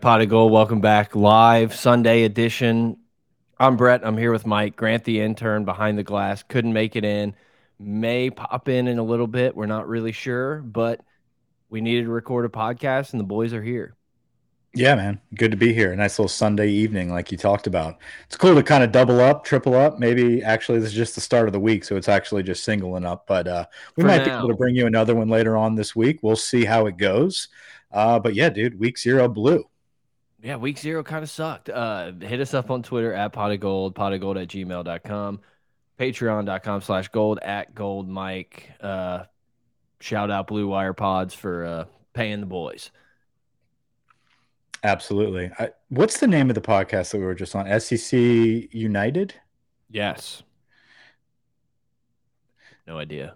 Right, Pot of Gold, welcome back live Sunday edition. I'm Brett. I'm here with Mike Grant, the intern behind the glass. Couldn't make it in. May pop in in a little bit. We're not really sure, but we needed to record a podcast, and the boys are here. Yeah, man. Good to be here. Nice little Sunday evening, like you talked about. It's cool to kind of double up, triple up. Maybe actually, this is just the start of the week, so it's actually just singling up. But uh, we For might now. be able to bring you another one later on this week. We'll see how it goes. Uh, but yeah, dude, week zero blew. Yeah, week zero kind of sucked. Uh, hit us up on Twitter at pot of gold, pot of gold at gmail.com, patreon.com slash gold at gold Mike. Uh, shout out Blue Wire Pods for uh, paying the boys. Absolutely. I, what's the name of the podcast that we were just on? SEC United? Yes. No idea.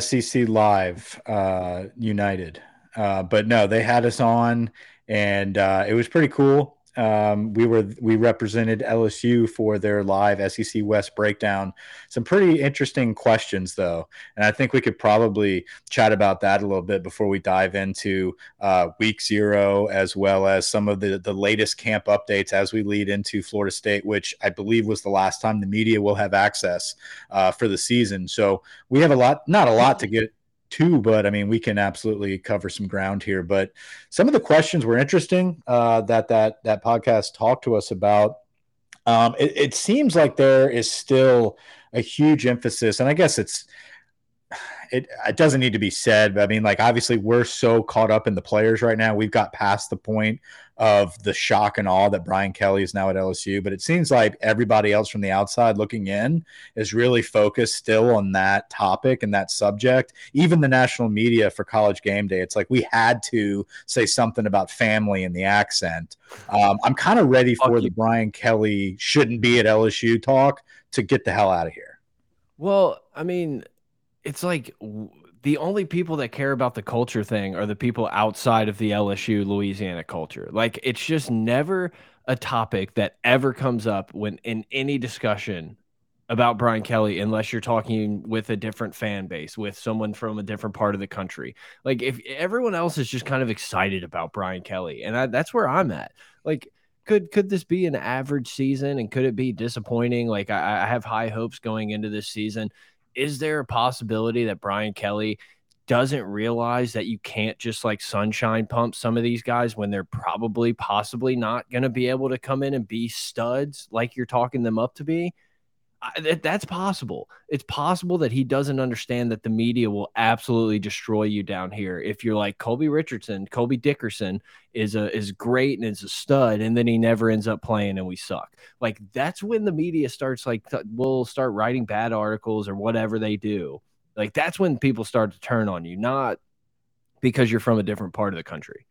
SEC Live uh, United. Uh, but no, they had us on, and uh, it was pretty cool. Um, we were we represented LSU for their live SEC West breakdown. Some pretty interesting questions though, and I think we could probably chat about that a little bit before we dive into uh, Week Zero as well as some of the the latest camp updates as we lead into Florida State, which I believe was the last time the media will have access uh, for the season. So we have a lot, not a lot to get two, but I mean, we can absolutely cover some ground here. But some of the questions were interesting uh, that that that podcast talked to us about. Um, it, it seems like there is still a huge emphasis, and I guess it's it, it doesn't need to be said, but I mean, like, obviously, we're so caught up in the players right now. We've got past the point of the shock and awe that Brian Kelly is now at LSU. But it seems like everybody else from the outside looking in is really focused still on that topic and that subject. Even the national media for college game day, it's like we had to say something about family and the accent. Um, I'm kind of ready for the Brian Kelly shouldn't be at LSU talk to get the hell out of here. Well, I mean, it's like the only people that care about the culture thing are the people outside of the LSU Louisiana culture. Like it's just never a topic that ever comes up when in any discussion about Brian Kelly unless you're talking with a different fan base, with someone from a different part of the country. Like if everyone else is just kind of excited about Brian Kelly, and I, that's where I'm at. Like could could this be an average season and could it be disappointing? Like I, I have high hopes going into this season is there a possibility that Brian Kelly doesn't realize that you can't just like sunshine pump some of these guys when they're probably possibly not going to be able to come in and be studs like you're talking them up to be? I, that's possible. It's possible that he doesn't understand that the media will absolutely destroy you down here. If you're like Colby Richardson, Colby Dickerson is a is great and is a stud, and then he never ends up playing and we suck. Like that's when the media starts like we'll start writing bad articles or whatever they do. Like that's when people start to turn on you, not because you're from a different part of the country.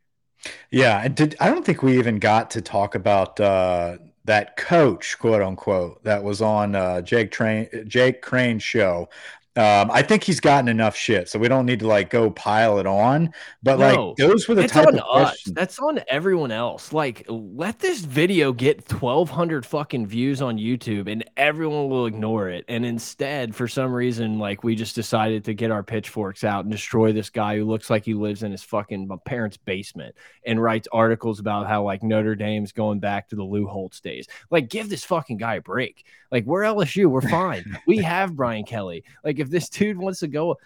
Yeah, did, I don't think we even got to talk about uh, that coach, quote unquote, that was on uh, Jake Train Jake Crain's show. Um, I think he's gotten enough shit, so we don't need to like go pile it on. But no, like those were the type on of us. Questions. That's on everyone else. Like, let this video get twelve hundred fucking views on YouTube, and everyone will ignore it. And instead, for some reason, like we just decided to get our pitchforks out and destroy this guy who looks like he lives in his fucking parents' basement and writes articles about how like Notre Dame's going back to the Lou Holtz days. Like, give this fucking guy a break. Like, we're LSU, we're fine. we have Brian Kelly. Like if this dude wants to go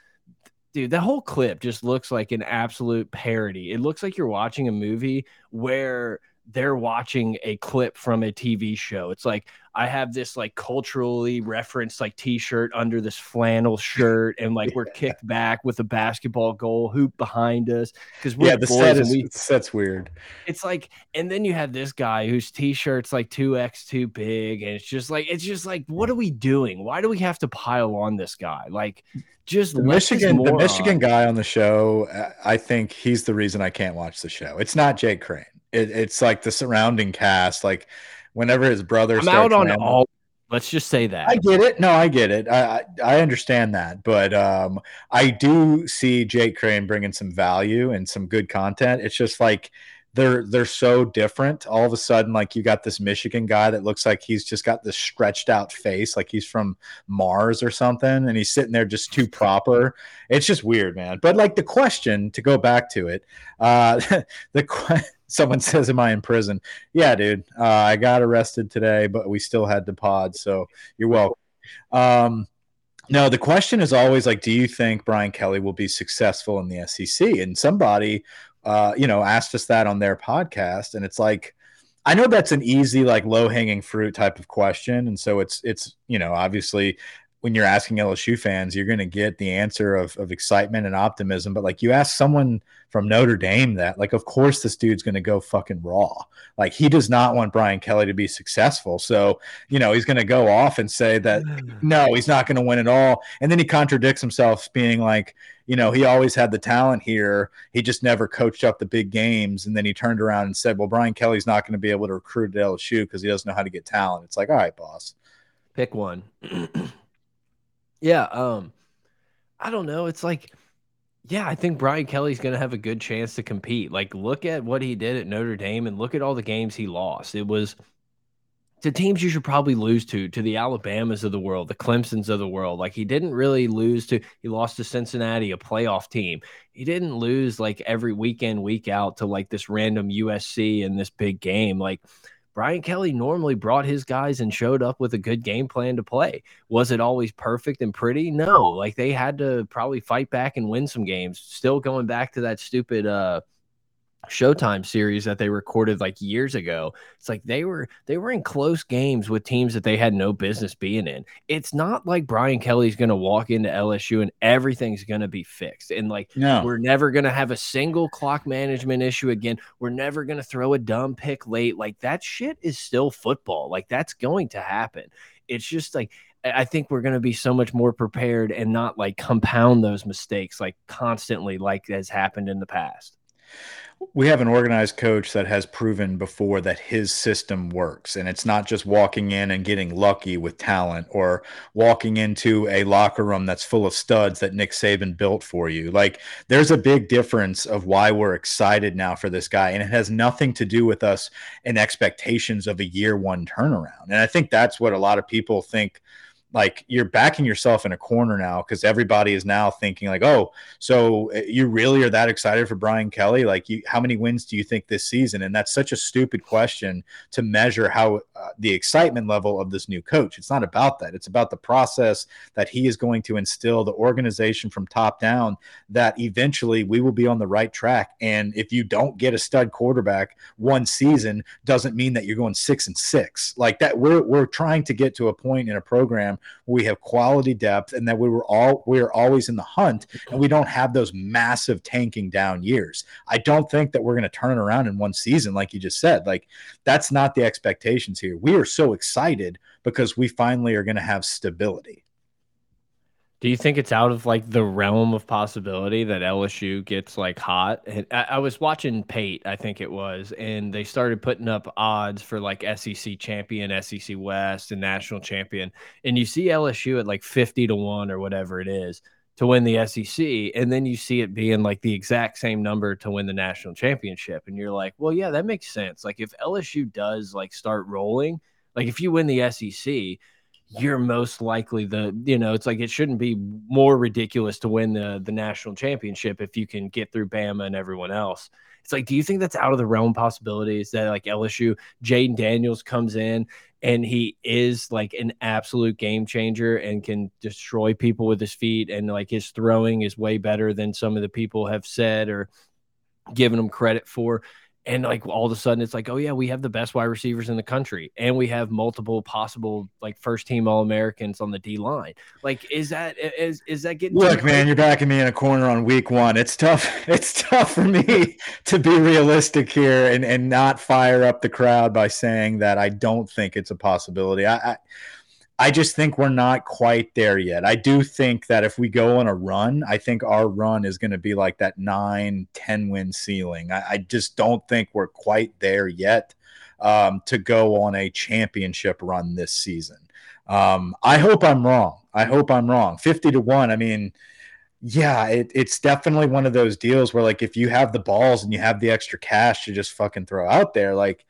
dude that whole clip just looks like an absolute parody it looks like you're watching a movie where they're watching a clip from a TV show. It's like I have this like culturally referenced like t-shirt under this flannel shirt, and like we're kicked back with a basketball goal hoop behind us because we're yeah, the set is we, set's weird. It's like, and then you have this guy whose t-shirt's like two x too big, and it's just like it's just like what are we doing? Why do we have to pile on this guy? Like just the Michigan, the Michigan guy on the show. I think he's the reason I can't watch the show. It's not Jake Crain it, it's like the surrounding cast. Like whenever his brother, I'm out on all. Let's just say that I get it. No, I get it. I I understand that, but um, I do see Jake Crain bringing some value and some good content. It's just like they're they're so different. All of a sudden, like you got this Michigan guy that looks like he's just got this stretched out face, like he's from Mars or something, and he's sitting there just too proper. It's just weird, man. But like the question to go back to it, uh, the question Someone says, "Am I in prison?" Yeah, dude. Uh, I got arrested today, but we still had the pod, so you're welcome. Um, no, the question is always like, do you think Brian Kelly will be successful in the SEC? And somebody, uh, you know, asked us that on their podcast, and it's like, I know that's an easy, like low hanging fruit type of question, and so it's it's you know obviously when you're asking LSU fans, you're going to get the answer of, of excitement and optimism. But like you ask someone from Notre Dame that, like, of course, this dude's going to go fucking raw. Like, he does not want Brian Kelly to be successful. So, you know, he's going to go off and say that, no, he's not going to win at all. And then he contradicts himself, being like, you know, he always had the talent here. He just never coached up the big games. And then he turned around and said, well, Brian Kelly's not going to be able to recruit at LSU because he doesn't know how to get talent. It's like, all right, boss. Pick one. Yeah, um, I don't know. It's like, yeah, I think Brian Kelly's going to have a good chance to compete. Like, look at what he did at Notre Dame and look at all the games he lost. It was to teams you should probably lose to, to the Alabamas of the world, the Clemsons of the world. Like, he didn't really lose to, he lost to Cincinnati, a playoff team. He didn't lose like every weekend, week out to like this random USC in this big game. Like, Brian Kelly normally brought his guys and showed up with a good game plan to play. Was it always perfect and pretty? No. Like they had to probably fight back and win some games. Still going back to that stupid uh Showtime series that they recorded like years ago. It's like they were they were in close games with teams that they had no business being in. It's not like Brian Kelly's going to walk into LSU and everything's going to be fixed. And like no. we're never going to have a single clock management issue again. We're never going to throw a dumb pick late. Like that shit is still football. Like that's going to happen. It's just like I think we're going to be so much more prepared and not like compound those mistakes like constantly like has happened in the past we have an organized coach that has proven before that his system works and it's not just walking in and getting lucky with talent or walking into a locker room that's full of studs that Nick Saban built for you. Like there's a big difference of why we're excited now for this guy and it has nothing to do with us and expectations of a year one turnaround. And I think that's what a lot of people think like you're backing yourself in a corner now because everybody is now thinking like, oh, so eh, you really are that excited for Brian Kelly? Like, you, how many wins do you think this season? And that's such a stupid question to measure how uh, the excitement level of this new coach. It's not about that. It's about the process that he is going to instill the organization from top down. That eventually we will be on the right track. And if you don't get a stud quarterback one season, doesn't mean that you're going six and six like that. We're we're trying to get to a point in a program we have quality depth and that we were all we're always in the hunt and we don't have those massive tanking down years. I don't think that we're going to turn it around in one season like you just said. Like that's not the expectations here. We are so excited because we finally are going to have stability. Do you think it's out of like the realm of possibility that LSU gets like hot? I, I, was watching Pate, I think it was, and they started putting up odds for like SEC champion, SEC West, and national champion. And you see LSU at like 50 to 1 or whatever it is to win the SEC. And then you see it being like the exact same number to win the national championship. And you're like, well, yeah, that makes sense. Like if LSU does like start rolling, like if you win the SEC, you're most likely the you know it's like it shouldn't be more ridiculous to win the the national championship if you can get through Bama and everyone else. It's like, do you think that's out of the realm possibilities that like LSU, Jayden Daniels comes in and he is like an absolute game changer and can destroy people with his feet and like his throwing is way better than some of the people have said or given him credit for and like all of a sudden it's like oh yeah we have the best wide receivers in the country and we have multiple possible like first team all americans on the d line. Like is that is is that getting look man you're backing me in a corner on week one. It's tough it's tough for me to be realistic here and and not fire up the crowd by saying that i don't think it's a possibility. I, I I just think we're not quite there yet. I do think that if we go on a run, I think our run is going to be like that nine, 10 win ceiling. I, I just don't think we're quite there yet um, to go on a championship run this season. Um, I hope I'm wrong. I hope I'm wrong. 50 to 1. I mean, yeah, it, it's definitely one of those deals where, like, if you have the balls and you have the extra cash to just fucking throw out there, like,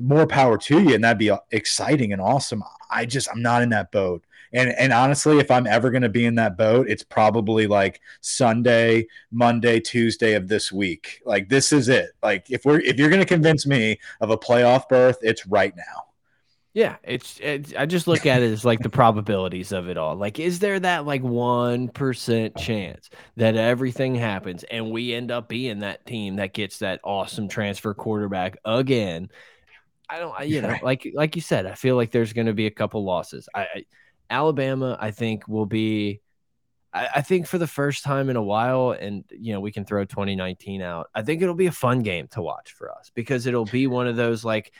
more power to you, and that'd be uh, exciting and awesome. I just I'm not in that boat. And and honestly, if I'm ever going to be in that boat, it's probably like Sunday, Monday, Tuesday of this week. Like this is it. Like if we're if you're going to convince me of a playoff berth, it's right now. Yeah, it's, it's I just look at it as like the probabilities of it all. Like, is there that like one percent chance that everything happens and we end up being that team that gets that awesome transfer quarterback again? I don't, you know, like like you said, I feel like there's going to be a couple losses. I, I Alabama, I think, will be. I, I think for the first time in a while, and you know, we can throw 2019 out. I think it'll be a fun game to watch for us because it'll be one of those like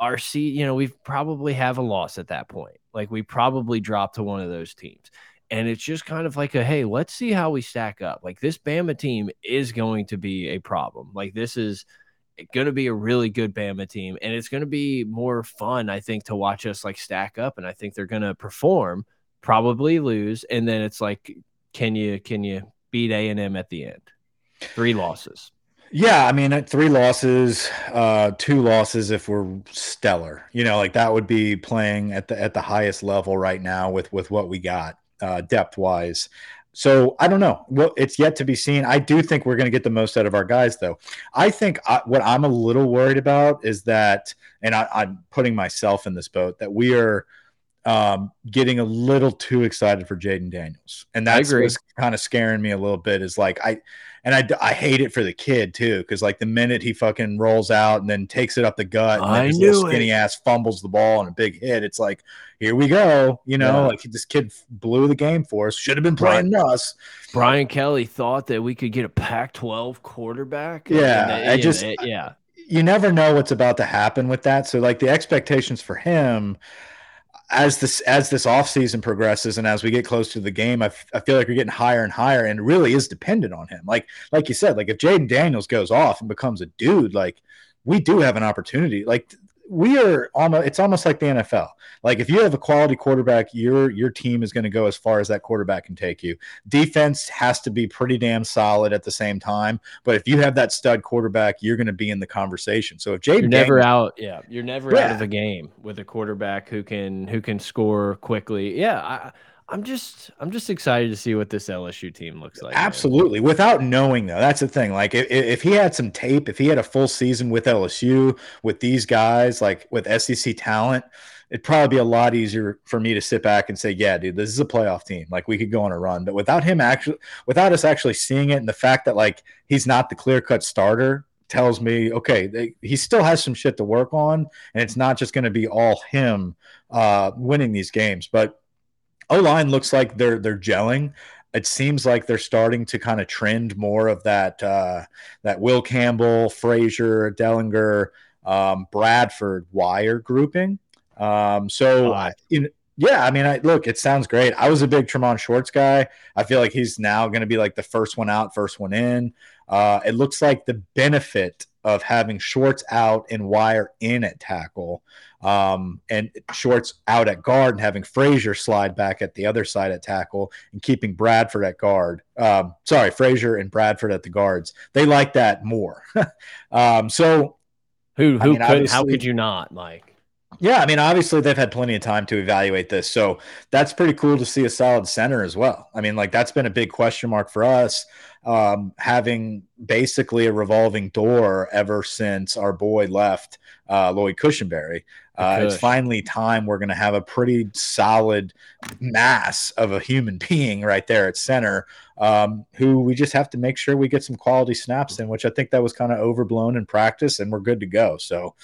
our seed, you know, we probably have a loss at that point. Like we probably drop to one of those teams. And it's just kind of like a hey, let's see how we stack up. Like this Bama team is going to be a problem. Like this is going to be a really good Bama team, and it's going to be more fun, I think, to watch us like stack up. And I think they're going to perform, probably lose, and then it's like, can you can you beat A and M at the end? Three losses. Yeah, I mean, three losses, uh, two losses if we're stellar. You know, like that would be playing at the at the highest level right now with with what we got uh, depth wise. So I don't know. Well, it's yet to be seen. I do think we're going to get the most out of our guys, though. I think I, what I'm a little worried about is that, and I, I'm putting myself in this boat, that we are um, getting a little too excited for Jayden Daniels, and that's kind of scaring me a little bit. Is like I and I, I hate it for the kid too because like the minute he fucking rolls out and then takes it up the gut and then his little skinny it. ass fumbles the ball and a big hit, it's like here we go. You know, yeah. like this kid blew the game for us. Should have been playing Brian, us. Brian Kelly thought that we could get a Pac-12 quarterback. Yeah, and, I just yeah. You never know what's about to happen with that. So like the expectations for him as this as this offseason progresses and as we get close to the game, I, I feel like we're getting higher and higher, and really is dependent on him. Like like you said, like if Jayden Daniels goes off and becomes a dude, like we do have an opportunity. Like we are almost it's almost like the NFL. Like if you have a quality quarterback, your your team is going to go as far as that quarterback can take you. Defense has to be pretty damn solid at the same time, but if you have that stud quarterback, you're going to be in the conversation. So if Jay never out, yeah, you're never yeah. out of a game with a quarterback who can who can score quickly. Yeah, I, I'm just I'm just excited to see what this LSU team looks like. Absolutely. Man. Without knowing though, that's the thing. Like if, if he had some tape, if he had a full season with LSU with these guys, like with SEC talent, it'd probably be a lot easier for me to sit back and say, yeah, dude, this is a playoff team. Like we could go on a run. But without him actually without us actually seeing it and the fact that like he's not the clear cut starter tells me, okay, they, he still has some shit to work on, and it's not just going to be all him uh, winning these games. But O line looks like they're they're gelling. It seems like they're starting to kind of trend more of that uh, that Will Campbell, Frazier, Dellinger, um, Bradford wire grouping. Um, so in, yeah, I mean, I look, it sounds great. I was a big Tremont Shorts guy. I feel like he's now going to be like the first one out, first one in. Uh, it looks like the benefit of having Shorts out and Wire in at tackle, um, and Shorts out at guard, and having Frazier slide back at the other side at tackle, and keeping Bradford at guard. Um, sorry, Frazier and Bradford at the guards. They like that more. um, so, who who I mean, could? How could you not, Mike? Yeah, I mean, obviously they've had plenty of time to evaluate this, so that's pretty cool to see a solid center as well. I mean, like that's been a big question mark for us um, having basically a revolving door ever since our boy left uh, Lloyd Cushenberry. Uh, it's finally time we're going to have a pretty solid mass of a human being right there at center um, who we just have to make sure we get some quality snaps in, which I think that was kind of overblown in practice, and we're good to go. So,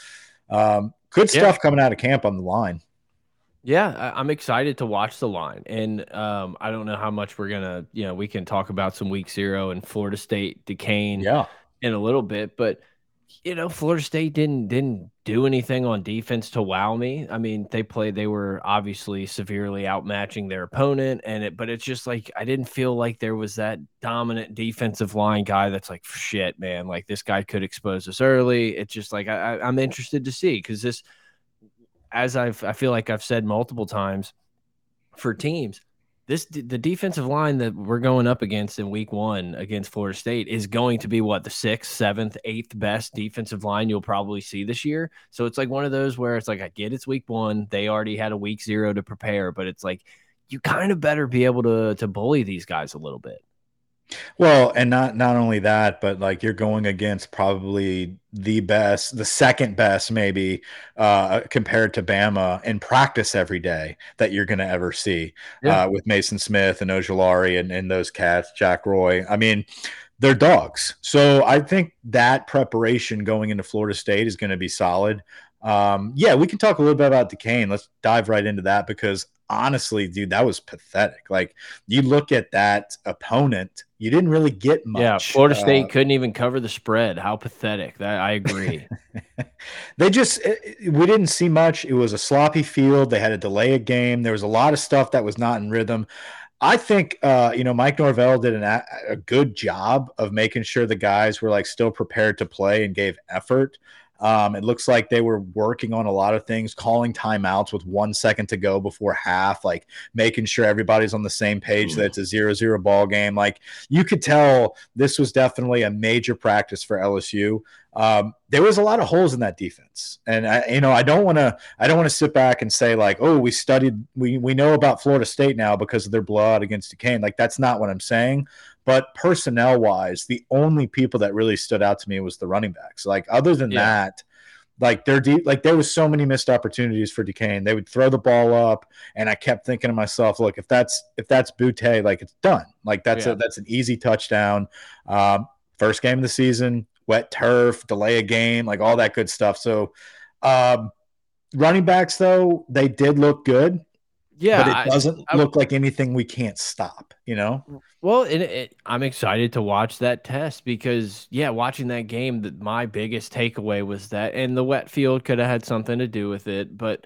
um, good stuff yeah. coming out of camp on the line. Yeah, I'm excited to watch the line, and um, I don't know how much we're gonna, you know, we can talk about some week zero and Florida State Duquesne, yeah, in a little bit, but you know, Florida State didn't didn't do anything on defense to wow me. I mean, they played, they were obviously severely outmatching their opponent, and it, but it's just like I didn't feel like there was that dominant defensive line guy that's like shit, man, like this guy could expose us early. It's just like I, I'm interested to see because this as I've I feel like I've said multiple times for teams, this the defensive line that we're going up against in week one against Florida State is going to be what the sixth, seventh, eighth best defensive line you'll probably see this year. So it's like one of those where it's like I get it's week one, they already had a week zero to prepare, but it's like you kind of better be able to to bully these guys a little bit. Well, and not not only that, but like you're going against probably the best, the second best, maybe uh, compared to Bama in practice every day that you're going to ever see yeah. uh, with Maason Smith and Ojulari and, and those cats, Jack Roy. I mean, they're dogs. So I think that preparation going into Florida State is going to be solid. Um, yeah, we can talk a little bit about Duquesne. Let's dive right into that because honestly, dude, that was pathetic. Like you look at that opponent, you didn't really get much. Yeah, Florida State uh, couldn't even cover the spread. How pathetic! That I agree. they just eh, eh, we didn't see much. It was a sloppy field. They had to delay a game. There was a lot of stuff that was not in rhythm. I think uh, you know Mike Norvell did an, a good job of making sure the guys were like still prepared to play and gave effort. Um, it looks like they were working on a lot of things, calling timeouts with one second to go before half, like making sure everybody's on the same page that it's a zero zero ball game. Like you could tell this was definitely a major practice for LSU. Um, there was a lot of holes in that defense, and I, you know, I don't want to, I don't want to sit back and say like, oh, we studied, we we know about Florida State now because of their blowout against Duquesne. Like that's not what I'm saying. But personnel wise, the only people that really stood out to me was the running backs. Like other than yeah. that, like they're deep, like there was so many missed opportunities for Duquesne. They would throw the ball up, and I kept thinking to myself, look, if that's if that's Boutte, like it's done. Like that's yeah. a that's an easy touchdown. Um, first game of the season, wet turf, delay a game, like all that good stuff. So um, running backs though, they did look good. Yeah, but it doesn't I, I, look like anything we can't stop. You know. Well, it, it, I'm excited to watch that test because, yeah, watching that game, that my biggest takeaway was that, and the wet field could have had something to do with it, but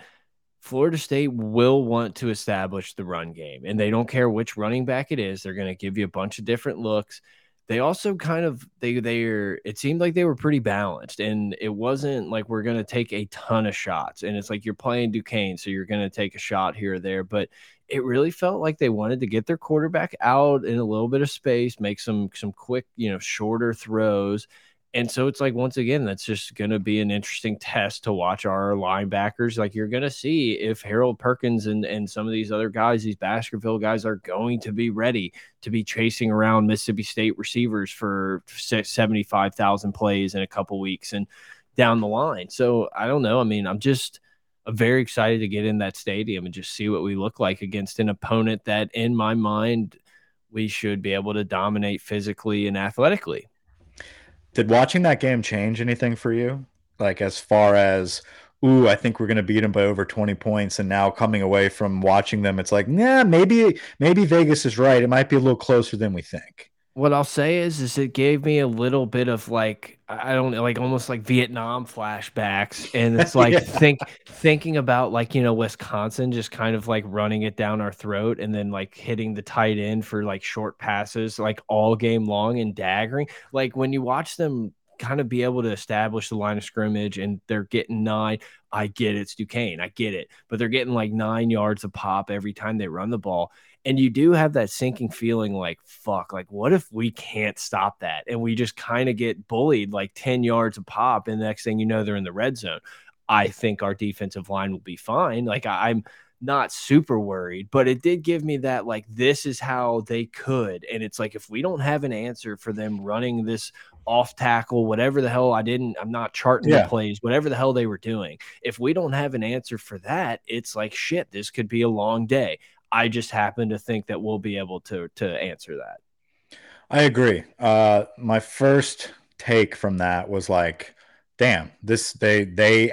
Florida State will want to establish the run game, and they don't care which running back it is. They're going to give you a bunch of different looks they also kind of they they're it seemed like they were pretty balanced and it wasn't like we're going to take a ton of shots and it's like you're playing Duquesne so you're going to take a shot here or there but it really felt like they wanted to get their quarterback out in a little bit of space make some some quick you know shorter throws and so it's like once again, that's just going to be an interesting test to watch our linebackers. Like you're going to see if Harold Perkins and and some of these other guys, these Baskerville guys, are going to be ready to be chasing around Mississippi State receivers for seventy five thousand plays in a couple weeks and down the line. So I don't know. I mean, I'm just uh, very excited to get in that stadium and just see what we look like against an opponent that, in my mind, we should be able to dominate physically and athletically. Did watching that game change anything for you? Like as far as ooh, I think we're going to beat them by over 20 points. And now coming away from watching them, it's like, yeah, maybe, maybe Vegas is right. It might be a little closer than we think what I'll say is, is it gave me a little bit of like I don't know, like almost like Vietnam flashbacks, and it's like yeah. think thinking about like you know Wisconsin just kind of like running it down our throat, and then like hitting the tight end for like short passes like all game long and daggering. Like when you watch them kind of be able to establish the line of scrimmage and they're getting nine. I get it, it's Duquesne, I get it, but they're getting like nine yards of pop every time they run the ball and you do have that sinking feeling like fuck like what if we can't stop that? And we just kind of get bullied like 10 yards of pop and the next thing you know they're in the red zone. I think our defensive line will be fine. Like I, i'm not super worried but it did give me that like this is how they could and it's like if we don't have an answer for them running this off tackle whatever the hell i didn't i'm not charting yeah. the plays whatever the hell they were doing if we don't have an answer for that it's like shit this could be a long day I just happen to think that we'll be able to to answer that. I agree. Uh, my first take from that was like, damn, this they they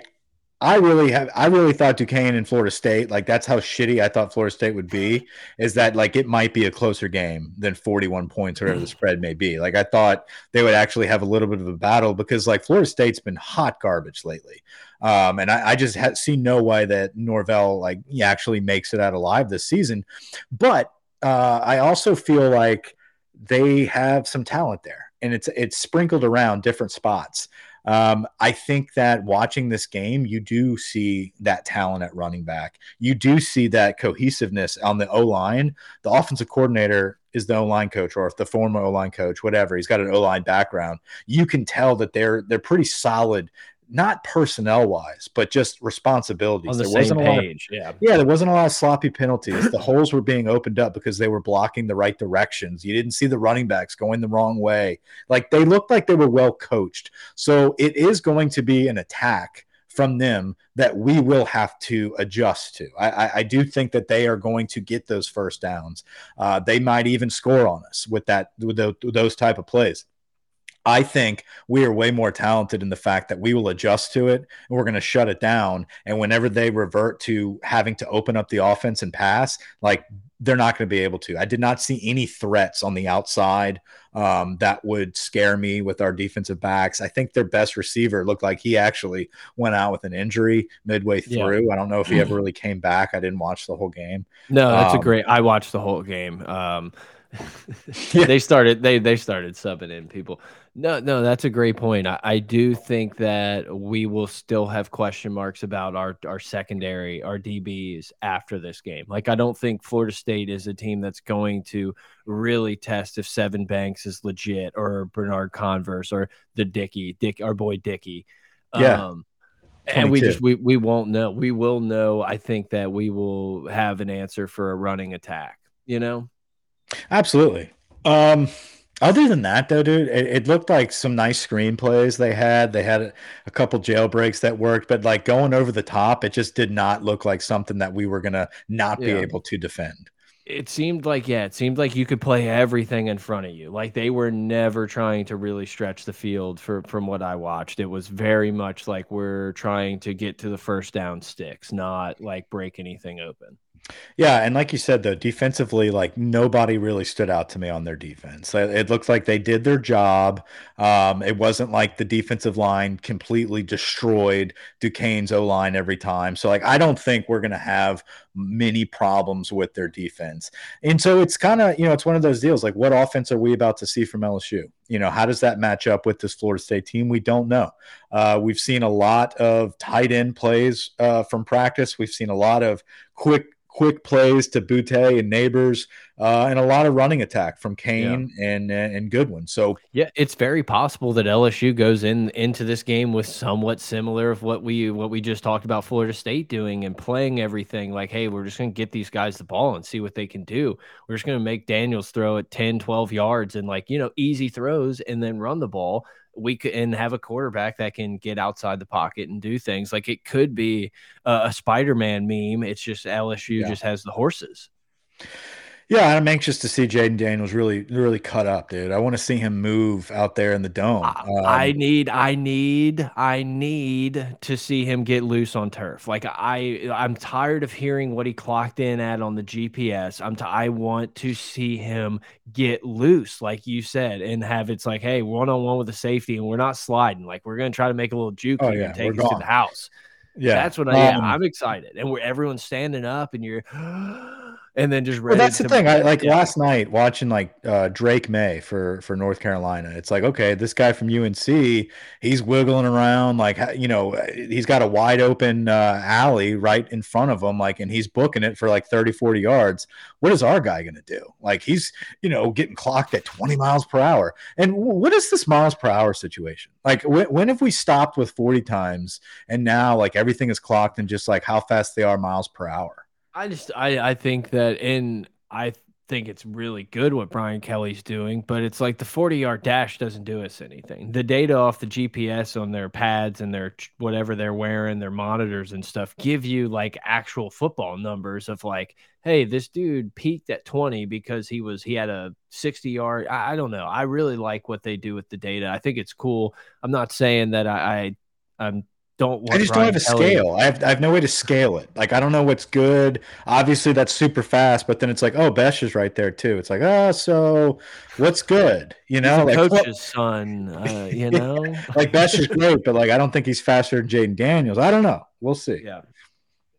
I really have I really thought Duquesne and Florida State, like that's how shitty I thought Florida State would be, is that like it might be a closer game than 41 points, or whatever the spread may be. Like I thought they would actually have a little bit of a battle because like Florida State's been hot garbage lately. Um, and I, I just ha- see no way that Norvell like he actually makes it out alive this season. But uh, I also feel like they have some talent there, and it's it's sprinkled around different spots. Um, I think that watching this game, you do see that talent at running back. You do see that cohesiveness on the O line. The offensive coordinator is the O line coach, or if the former O line coach, whatever. He's got an O line background. You can tell that they're they're pretty solid not personnel wise, but just responsibilities. On the there same lot of, page, yeah. yeah, there wasn't a lot of sloppy penalties. the holes were being opened up because they were blocking the right directions. You didn't see the running backs going the wrong way. Like they looked like they were well coached. So it is going to be an attack from them that we will have to adjust to. I, I, I do think that they are going to get those first downs. Uh, they might even score on us with that with, the, with those type of plays. I think we are way more talented in the fact that we will adjust to it and we're going to shut it down. And whenever they revert to having to open up the offense and pass, like they're not going to be able to. I did not see any threats on the outside um, that would scare me with our defensive backs. I think their best receiver looked like he actually went out with an injury midway through. Yeah. I don't know if he ever really came back. I didn't watch the whole game. No, that's um, a great. I watched the whole game. Um, yeah. they started they they started subbing in people. No, no, that's a great point. I, I, do think that we will still have question marks about our our secondary, our DBs after this game. Like I don't think Florida State is a team that's going to really test if Seven Banks is legit or Bernard Converse or the Dickey, Dick our boy Dickey. Yeah. Um, and we just we we won't know. We will know. I think that we will have an answer for a running attack. You know. Absolutely. Um, other than that, though, dude, it, it, looked like some nice screenplays they had. They had a, a, couple jailbreaks that worked, but like going over the top, it just did not look like something that we were gonna not be able to defend. It seemed like yeah, it seemed like you could play everything in front of you. Like they were never trying to really stretch the field for from what I watched. It was very much like we're trying to get to the first down sticks, not like break anything open. Yeah, and like you said, though, defensively, like nobody really stood out to me on their defense. It looked like they did their job. Um, it wasn't like the defensive line completely destroyed Duquesne's O line every time. So, like, I don't think we're going to have many problems with their defense. And so it's kind of, you know, it's one of those deals like, what offense are we about to see from LSU? You know, how does that match up with this Florida State team? We don't know. Uh, we've seen a lot of tight end plays uh, from practice, we've seen a lot of quick quick plays to Boutte and Nabers, uh, and a lot of running attack from Cain yeah. and and Goodwin. So yeah, it's very possible that LSU goes in into this game with somewhat similar of what we what we just talked about Florida State doing and playing everything like, hey, we're just going to get these guys the ball and see what they can do. We're just going to make Daniels throw it 10, 12 yards and like, you know, easy throws and then run the ball we could and have a quarterback that can get outside the pocket and do things. Like it could be a, a spider-man meme. It's just lsu yeah. just has the horses yeah, I'm anxious to see Jayden Daniels really, really cut up, dude. I want to see him move out there in the dome. Um, I need, I need, I need to see him get loose on turf. Like I, I'm tired of hearing what he clocked in at on the GPS. I'm, t- I want to see him get loose, like you said, and have it's like, hey, one on one with the safety, and we're not sliding. Like we're gonna try to make a little juke oh, yeah, and take us to the house. Yeah, that's what I. Um, yeah, I'm excited, and we're everyone's standing up, and you're and then just ready. Well, that's the thing. I like yeah. last night watching like uh, Drake Maye for for North Carolina. It's like okay, this guy from UNC, he's wiggling around like you know he's got a wide open uh, alley right in front of him, like and he's booking it for like 30, 40 yards. What is our guy gonna do? Like he's you know getting clocked at twenty miles per hour. And what is this miles per hour situation? Like when, when have we stopped with forty times and now like everything is clocked and just like how fast they are miles per hour? I just I I think that in I think it's really good what Brian Kelly's doing, but it's like the 40 yard dash doesn't do us anything. The data off the GPS on their pads and their whatever they're wearing, their monitors and stuff give you like actual football numbers of like, hey, this dude peaked at 20 because he was he had a 60 yard. I, I don't know. I really like what they do with the data. I think it's cool. I'm not saying that I, I I'm don't I just Brian don't have a Kelly. scale. I have I have no way to scale it. Like I don't know what's good. Obviously that's super fast, but then it's like, oh, Bech is right there too. It's like, oh, so what's good? You know, like coach's what? son. Uh, you know, like Bech is great, but like I don't think he's faster than Jayden Daniels. I don't know. We'll see. Yeah.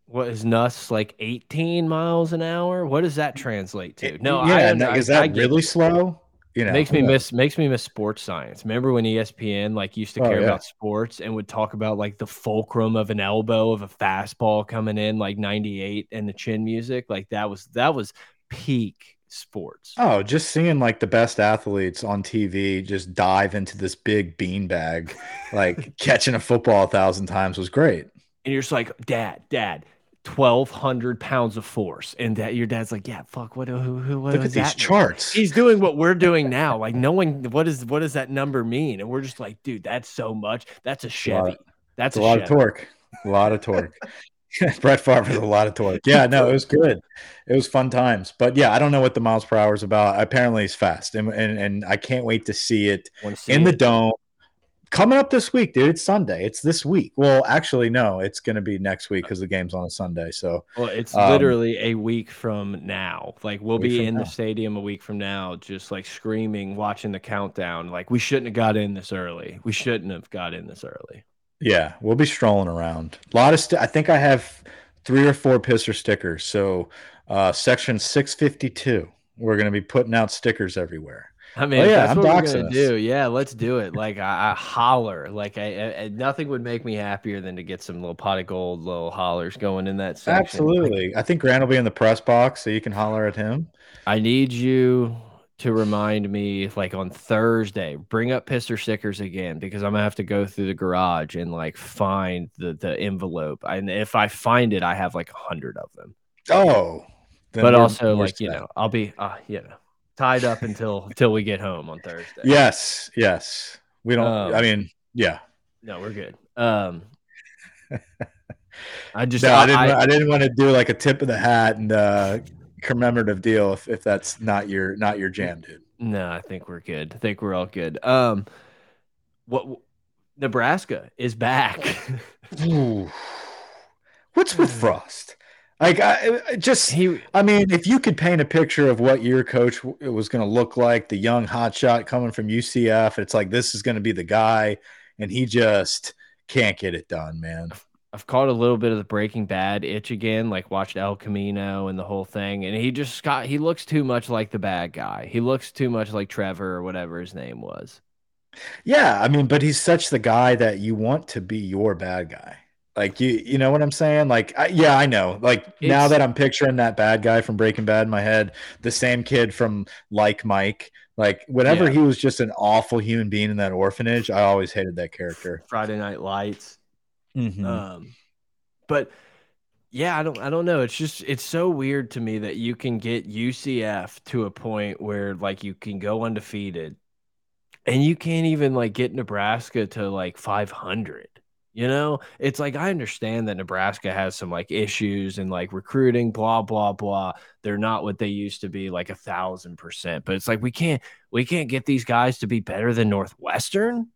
What is Nuss like 18 miles an hour? What does that translate to? No, yeah, I, is that I really slow? You know, makes me miss makes me miss sports science. Remember when ESPN like used to oh, care yeah. about sports and would talk about like the fulcrum of an elbow of a fastball coming in like 98 and the chin music like that was that was peak sports. Oh, just seeing like the best athletes on TV just dive into this big beanbag, like catching a football a thousand times was great. And you're just like, Dad, Dad, twelve hundred pounds of force, and that your dad's like, yeah, fuck, what, who, who, what Look at these charts. He's doing what we're doing now, like knowing what is what does that number mean, and we're just like, dude, that's so much. That's a Chevy. That's a, a lot Chevy. of torque. A lot of torque. Brett Favre a lot of torque. Yeah, no, it was good. It was fun times. But yeah, I don't know what the miles per hour is about. Apparently, it's fast, and and, and I can't wait to see it in it. the dome coming up this week, dude. It's Sunday. It's this week. Well, actually, no, it's going to be next week because the game's on a Sunday. So, well, it's um, literally a week from now. Like we'll be in now. the stadium a week from now, just like screaming, watching the countdown. Like we shouldn't have got in this early. We shouldn't have got in this early. Yeah, we'll be strolling around. A lot of. I think I have three or four pisser stickers. So, uh, section six fifty two. We're going to be putting out stickers everywhere. I mean, oh, yeah, that's I'm what we're gonna do. Yeah, let's do it. Like I, I holler. Like I, I, nothing would make me happier than to get some little pot of gold, little hollers going in that section. Absolutely. Like, I think Grant will be in the press box, so you can holler at him. I need you to remind me, like on Thursday, bring up Pisser stickers again because I'm gonna have to go through the garage and like find the the envelope. And if I find it, I have like a hundred of them. Oh, but also like you know, I'll be uh, you know tied up until until we get home on Thursday. Yes, yes. We don't. Um, I mean, yeah. No, we're good. Um, I just no, I, I, didn't. I, I, didn't want to do like a tip of the hat and uh, commemorative deal if, if that's not your not your jam, dude. No, I think we're good. I think we're all good. Um, what Nebraska is back. What's with Frost? Like I just he, I mean, if you could paint a picture of what your coach was going to look like, the young hotshot coming from UCF, it's like this is going to be the guy, and he just can't get it done, man. I've caught a little bit of the Breaking Bad itch again, like watched El Camino and the whole thing, and he just got he looks too much like the bad guy. He looks too much like Trevor or whatever his name was. Yeah, I mean, but he's such the guy that you want to be your bad guy. Like you, you know what I'm saying? Like, I, yeah, I know. Like it's, now that I'm picturing that bad guy from Breaking Bad in my head, the same kid from Like Mike, like whenever yeah. he was just an awful human being in that orphanage, I always hated that character. Friday Night Lights. Mm -hmm. Um, but yeah, I don't, I don't know. It's just, it's so weird to me that you can get UCF to a point where like you can go undefeated, and you can't even like get Nebraska to like 500 you know, it's like I understand that Nebraska has some like issues and like recruiting, blah blah blah. They're not what they used to be, like a thousand percent. But it's like we can't we can't get these guys to be better than Northwestern.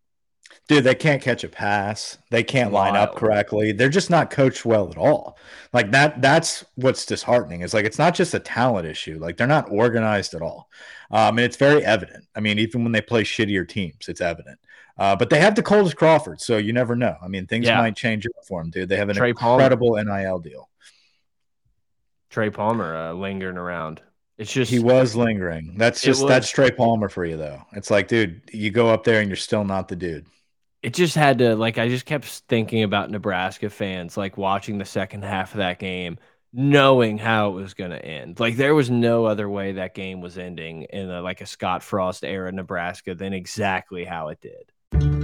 Dude, they can't catch a pass. They can't Wild. line up correctly. They're just not coached well at all. Like that that's what's disheartening. It's like it's not just a talent issue. Like they're not organized at all. Um, and it's very evident. I mean, even when they play shittier teams, it's evident. Uh, but they have the coldest Crawford, so you never know. I mean, things yeah. might change up for them, dude. They have an Trey incredible Palmer. NIL deal. Trey Palmer uh, lingering around. It's just he was lingering. That's just was, that's Trey Palmer for you, though. It's like, dude, you go up there and you're still not the dude. It just had to like I just kept thinking about Nebraska fans like watching the second half of that game, knowing how it was going to end. Like there was no other way that game was ending in a, like a Scott Frost era Nebraska than exactly how it did.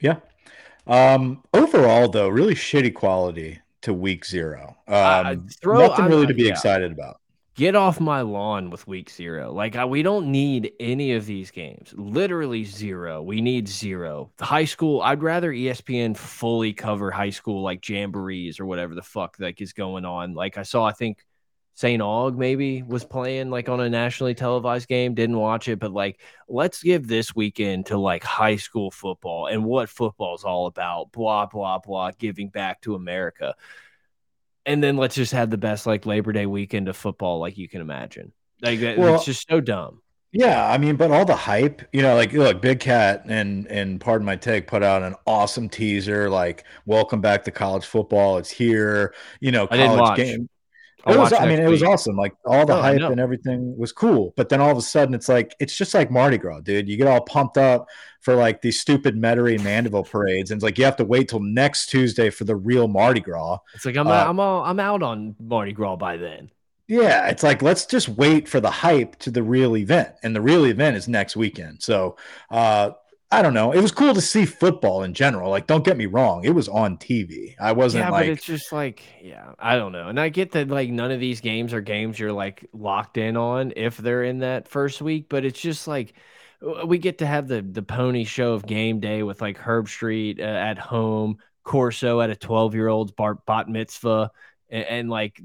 Yeah. Um, overall, though, really shitty quality to week zero. Um, uh, throw, nothing really to be yeah. excited about. Get off my lawn with week zero. Like I, we don't need any of these games. Literally zero. We need zero. The high school. I'd rather ESPN fully cover high school like jamborees or whatever the fuck like is going on. Like I saw, I think St. Aug maybe was playing like on a nationally televised game. Didn't watch it, but like let's give this weekend to like high school football and what football's all about. Blah blah blah. Giving back to America, and then let's just have the best like Labor Day weekend of football like you can imagine. Like well, it's just so dumb. Yeah, I mean, but all the hype, you know, like look, Big Cat and and pardon my take, put out an awesome teaser, like "Welcome back to college football. It's here." You know, college game. It was, I mean, it was awesome. Like all the oh, hype and everything was cool. But then all of a sudden, it's like it's just like Mardi Gras, dude. You get all pumped up for like these stupid Metairie Mandeville parades, and it's like you have to wait till next Tuesday for the real Mardi Gras. It's like I'm uh, I'm all, I'm out on Mardi Gras by then. Yeah, it's like let's just wait for the hype to the real event, and the real event is next weekend. So, uh, I don't know. It was cool to see football in general. Like, don't get me wrong, it was on TV. I wasn't yeah, like, but it's just like, yeah, I don't know. And I get that like none of these games are games you're like locked in on if they're in that first week, but it's just like we get to have the the pony show of game day with like Herbstreit uh, at home, Corso at a 12 year old's bat mitzvah, and, and like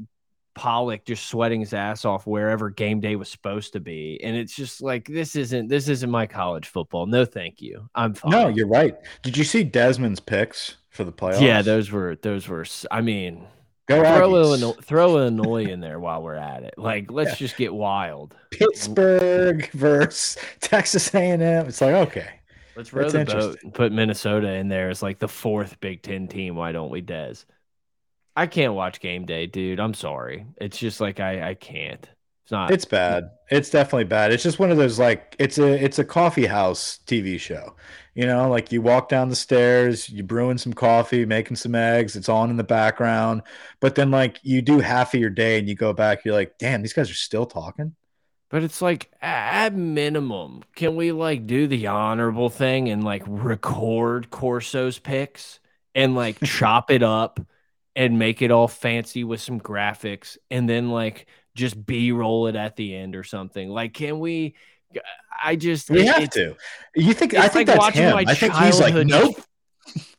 Pollack just sweating his ass off wherever game day was supposed to be. And it's just like this isn't this isn't my college football. No, thank you. I'm fine. No, you're right. Did you see Desmond's picks for the playoffs? Yeah, those were those were I mean Go throw Illinois, throw Illinois in there while we're at it. Like, let's yeah. just get wild. Pittsburgh versus Texas A&M. It's like okay, let's row the boat and put Minnesota in there as like the fourth Big Ten team. Why don't we, Des? I can't watch game day, dude. I'm sorry. It's just like I I can't. It's not. It's bad. It's definitely bad. It's just one of those like it's a it's a coffee house TV show. You know, like you walk down the stairs, you brewing some coffee, making some eggs. It's on in the background, but then like you do half of your day and you go back, you're like, damn, these guys are still talking. But it's like at minimum, can we like do the honorable thing and like record Corso's picks and like chop it up? And make it all fancy with some graphics and then like just b-roll it at the end or something. Like can we i just we have to. You think i think like that's him. i think he's like nope.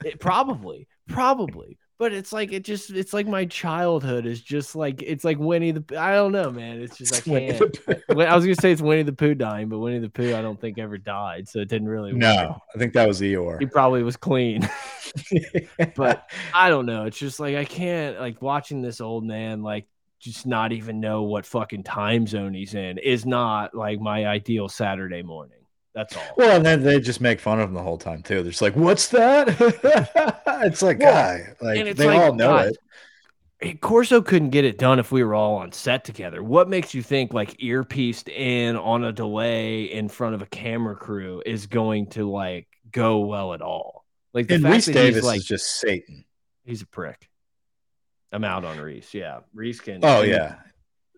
It, probably probably but it's like it just it's like my childhood is just like it's like Winnie the I don't know, man. It's just I can't. I was gonna say it's Winnie the Pooh dying, but Winnie the Pooh I don't think ever died, so it didn't really. No, work. I think that was Eeyore. He probably was clean, but I don't know. It's just like I can't like watching this old man like just not even know what fucking time zone he's in is not like my ideal Saturday morning. That's all. Well, and then they just make fun of him the whole time too. They're just like, "What's that?" it's like, well, guy, like they like, all know God, it. Corso couldn't get it done if we were all on set together. What makes you think like earpieced in on a delay in front of a camera crew is going to like go well at all? Like the and fact Rece that Davis like, is just Satan. He's a prick. I'm out on Rece. Yeah, Rece can. Oh yeah,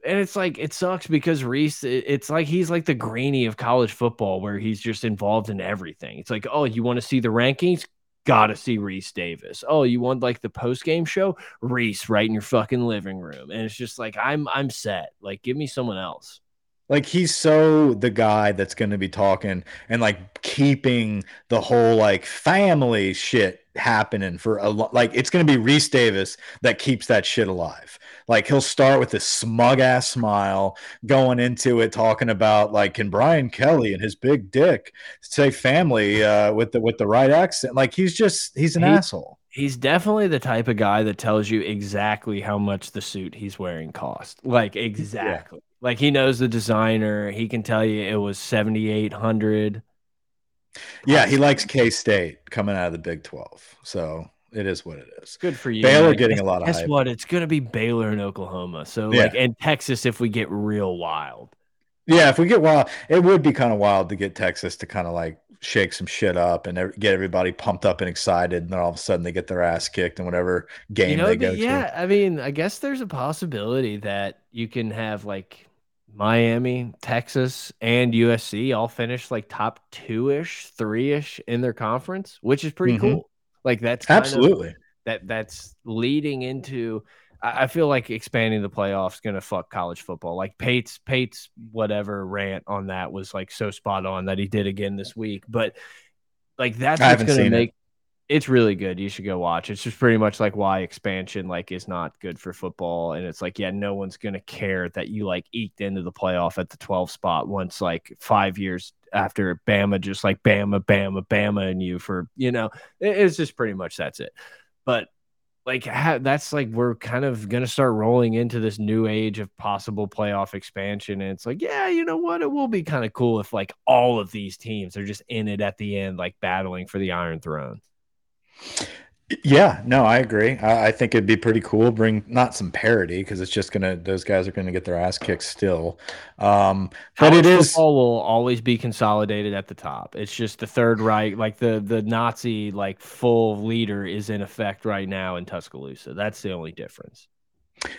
and it's like it sucks because Rece, it's like he's like the grainy of college football, where he's just involved in everything. It's like, oh, you want to see the rankings? Gotta see Rece Davis. Oh, you want like the post game show? Rece right in your fucking living room, and it's just like I'm I'm set. Like, give me someone else. Like he's so the guy that's going to be talking and like keeping the whole like family shit happening for a lot. Like it's going to be Rece Davis that keeps that shit alive. Like he'll start with this smug ass smile going into it, talking about like can Brian Kelly and his big dick say family uh, with the with the right accent. Like he's just he's an he, asshole. He's definitely the type of guy that tells you exactly how much the suit he's wearing cost. Like exactly. Yeah. Like he knows the designer. He can tell you it was seventy eight hundred. Yeah, um, he likes K State coming out of the Big Twelve. So it is what it is. Good for you. Baylor getting a lot of Guess hype. what? It's going to be Baylor and Oklahoma. So yeah. like and Texas if we get real wild. Yeah, if we get wild, it would be kind of wild to get Texas to kind of like shake some shit up and get everybody pumped up and excited, and then all of a sudden they get their ass kicked in whatever game you know, they go yeah, to. Yeah, I mean, I guess there's a possibility that you can have like Miami, Texas, and USC all finish like top two ish, three ish in their conference, which is pretty mm -hmm. cool. Like that's absolutely that that's leading into. I, I feel like expanding the playoffs going to fuck college football. Like Pate's Pate's whatever rant on that was like so spot on that he did again this week. But like that's what's going to make. It. It's really good. You should go watch. It's just pretty much like why expansion like is not good for football. And it's like, yeah, no one's gonna care that you like eked into the playoff at the 12 spot once like five years after Bama just like Bama, Bama, Bama and you for you know, it's just pretty much that's it. But like that's like we're kind of gonna start rolling into this new age of possible playoff expansion and it's like yeah you know what it will be kind of cool if like all of these teams are just in it at the end like battling for the iron throne yeah, no, I agree. I, I, think it'd be pretty cool. Bring not some parity because it's just gonna those guys are gonna get their ass kicked still. Um, but it is will always be consolidated at the top. It's just the third right, like the the Nazi like full leader is in effect right now in Tuscaloosa. That's the only difference.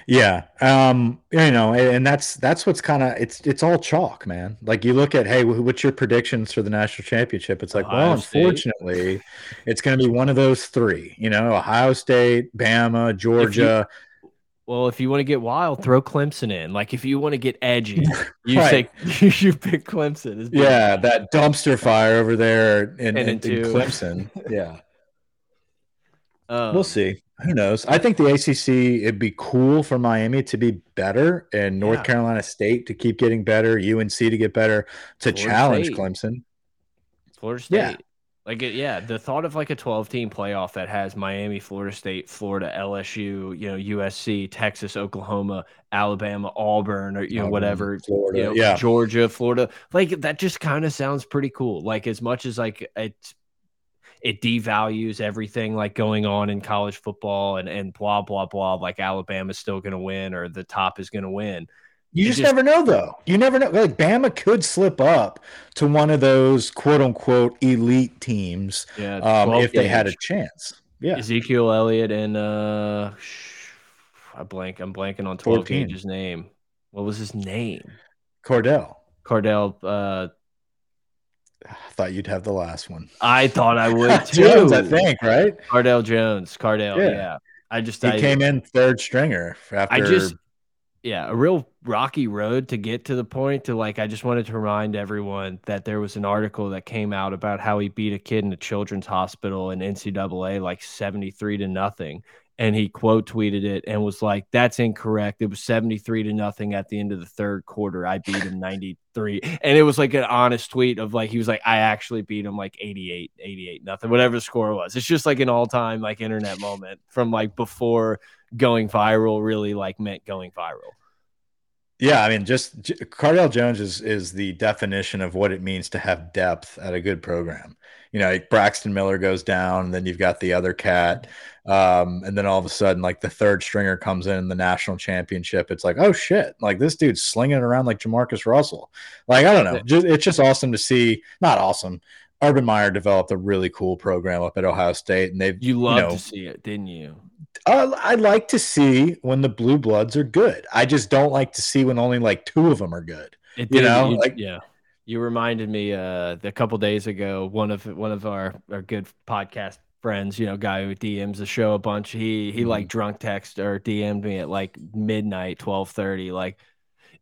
Yeah, um, you know, and that's that's what's kind of it's it's all chalk, man. Like you look at, hey, what's your predictions for the national championship? It's like, Ohio well, unfortunately, it's going to be one of those three. You know, Ohio State, Bama, Georgia. You, well, if you want to get wild, throw Clemson in. Like if you want to get edgy, you right. say you pick Clemson. Yeah, that dumpster fire over there in, in, in Clemson. Yeah. Um, we'll see. Who knows? I think the ACC it'd be cool for Miami to be better and North yeah. Carolina State to keep getting better, UNC to get better to Florida challenge State. Clemson. Florida State. Yeah. Like yeah, the thought of like a 12 team playoff that has Miami, Florida State, Florida, LSU, you know, USC, Texas, Oklahoma, Alabama, Auburn, or you know, whatever, Florida, you know, yeah, Georgia, Florida, like that just kind of sounds pretty cool. Like as much as like it's it devalues everything like going on in college football and and blah blah blah like Alabama's still going to win or the top is going to win. You just, just, never know though. You never know. Like Bama could slip up to one of those quote unquote elite teams yeah, um, if they had a chance. Yeah. Ezekiel Elliott and uh I blank I'm blanking on 12 Gauge's name. What was his name? Cardale. Cardale uh I thought you'd have the last one. I thought I would too. Jones, I think, right? Cardale Jones. Cardale, yeah. yeah. I just he I, came in third stringer after I just yeah, a real rocky road to get to the point to like I just wanted to remind everyone that there was an article that came out about how he beat a kid in a children's hospital in NCAA like 73 to nothing and he quote tweeted it and was like, "That's incorrect. It was seventy three to nothing at the end of the third quarter. I beat him ninety three, and it was like an honest tweet of like he was like, I actually beat him like 88, 88 nothing, whatever the score was. It's just like an all time like internet moment from like before going viral really like meant going viral. Yeah, I mean, just Cardale Jones is is the definition of what it means to have depth at a good program. You know, like Braxton Miller goes down, and then you've got the other cat, um, and then all of a sudden, like the third stringer comes in, in the national championship. It's like, oh shit, like this dude's slinging it around like Jamarcus Russell. Like I don't know, just, it's just awesome to see. Not awesome. Urban Meyer developed a really cool program up at Ohio State, and they've you love you know, to see it, didn't you? Uh, I like to see when the blue bloods are good. I just don't like to see when only like two of them are good. It you know, you, like yeah. You reminded me uh, a couple days ago. One of one of our our good podcast friends, you know, guy who DMs the show a bunch. He he mm -hmm. like drunk text or DM'd me at like midnight, twelve thirty, like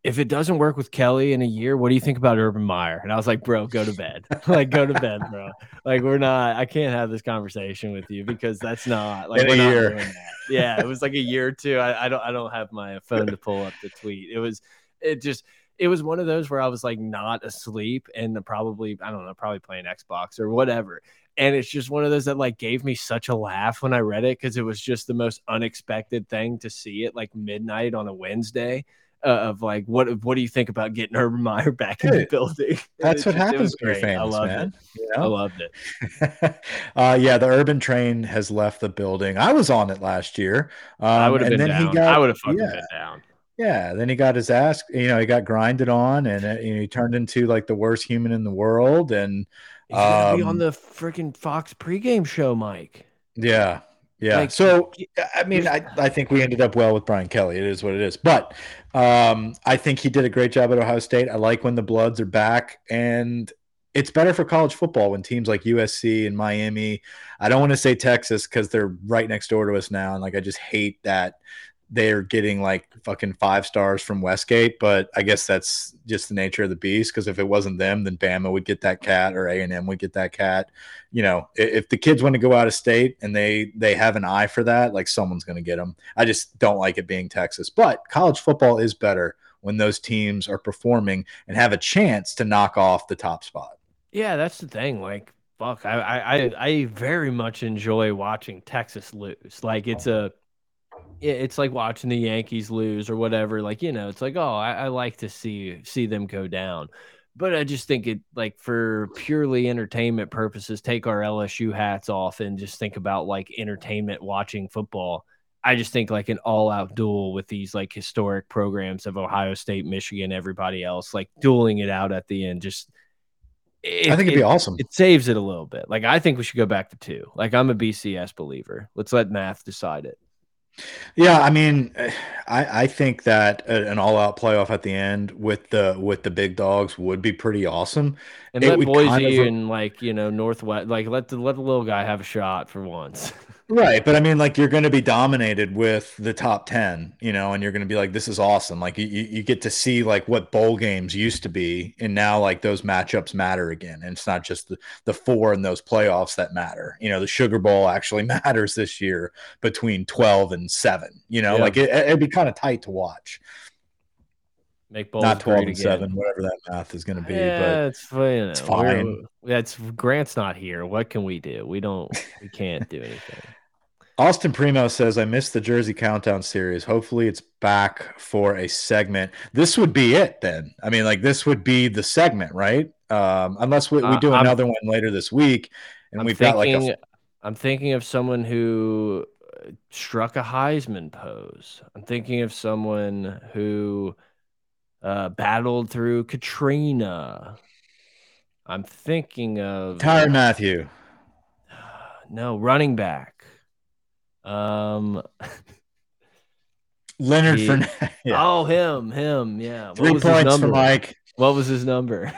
if it doesn't work with Kelly in a year, what do you think about Urban Meyer? And I was like, bro, go to bed. like, go to bed, bro. Like, we're not, I can't have this conversation with you because that's not like in we're not year. doing that. Yeah. It was like a year or two. I, I don't, I don't have my phone to pull up the tweet. It was, it just, it was one of those where I was like not asleep and probably, I don't know, probably playing Xbox or whatever. And it's just one of those that like gave me such a laugh when I read it because it was just the most unexpected thing to see it like midnight on a Wednesday uh, of like what what do you think about getting Urban Meyer back in the building? That's what happens when you're famous, I loved man. It. You know? I loved it. uh, yeah, the Urban train has left the building. I was on it last year. Um, I would have been down. Got, I would have fucking yeah. been down. Yeah, then he got his ass, you know, he got grinded on, and uh, you know, he turned into like the worst human in the world. And um, be on um, the freaking Fox pregame show, Mike. Yeah, yeah. Like, so I mean, I, I think we ended up well with Brian Kelly. It is what it is. But um, I think he did a great job at Ohio State. I like when the Bloods are back, and it's better for college football when teams like USC and Miami. I don't want to say Texas because they're right next door to us now, and like I just hate that they're getting like fucking five stars from Westgate, but I guess that's just the nature of the beast. Because if it wasn't them, then Bama would get that cat, or A and M would get that cat. You know, if the kids want to go out of state and they they have an eye for that, like someone's going to get them. I just don't like it being Texas, but college football is better when those teams are performing and have a chance to knock off the top spot. Yeah, that's the thing. Like, fuck, I I I very much enjoy watching Texas lose. Like, it's oh. a it's like watching the Yankees lose or whatever. Like, you know, it's like, oh, I, I like to see see them go down. But I just think it like for purely entertainment purposes, take our LSU hats off and just think about like entertainment watching football. I just think like an all out duel with these like historic programs of Ohio State, Michigan, everybody else, like dueling it out at the end. Just it, I think it'd be awesome. It saves it a little bit. Like I think we should go back to two. Like I'm a BCS believer. Let's let math decide it. Yeah, I mean, I, I think that an all-out playoff at the end with the with the big dogs would be pretty awesome. And it let Boise kind of, and like you know Northwest, like let the let the little guy have a shot for once. Right, but I mean, like you're going to be dominated with the top ten, you know, and you're going to be like, "This is awesome!" Like you, you get to see like what bowl games used to be, and now like those matchups matter again, and it's not just the the four in those playoffs that matter. You know, the Sugar Bowl actually matters this year between twelve and seven. You know, yeah. like it, it'd be kind of tight to watch. Make bowls not twelve and again. seven, whatever that math is going to be. Yeah, but it's fine. It's fine. That's Grant's not here. What can we do? We don't. We can't do anything. Austin Primo says, I missed the Jersey Countdown series. Hopefully, it's back for a segment. This would be it then. I mean, like, this would be the segment, right? Um, unless we, we do uh, another one later this week. And I'm we've thinking, got like a. I'm thinking of someone who struck a Heisman pose. I'm thinking of someone who uh, battled through Katrina. I'm thinking of Tyrann Mathieu. No, running back. Um, Leonard he, Fournette. Yeah. Oh, him, him. Yeah. Three points for Mike. What was his number?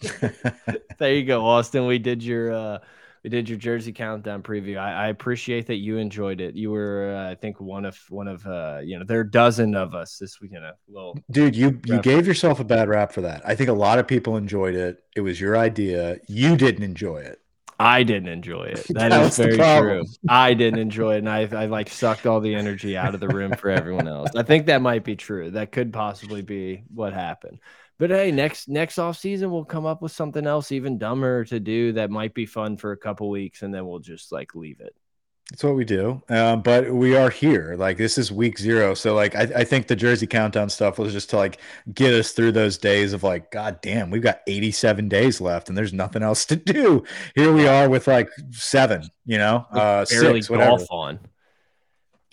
there you go, Austin. We did your uh, we did your Jersey countdown preview. I, I appreciate that you enjoyed it. You were, uh, I think, one of one of uh, you know, there are a dozen of us this weekend. A little dude, you you gave yourself a bad rap for that. I think a lot of people enjoyed it. It was your idea. You didn't enjoy it. I didn't enjoy it. that is very true. I didn't enjoy it, and I, I like sucked all the energy out of the room for everyone else. I think that might be true. That could possibly be what happened. But hey, next next off season we'll come up with something else even dumber to do that might be fun for a couple weeks, and then we'll just like leave it. That's what we do. Um, but we are here. Like this is week zero. So like I, I think the Jersey countdown stuff was just to like get us through those days of like, God damn, we've got 87 days left and there's nothing else to do. Here we are with like seven, you know, uh six, whatever. golf on.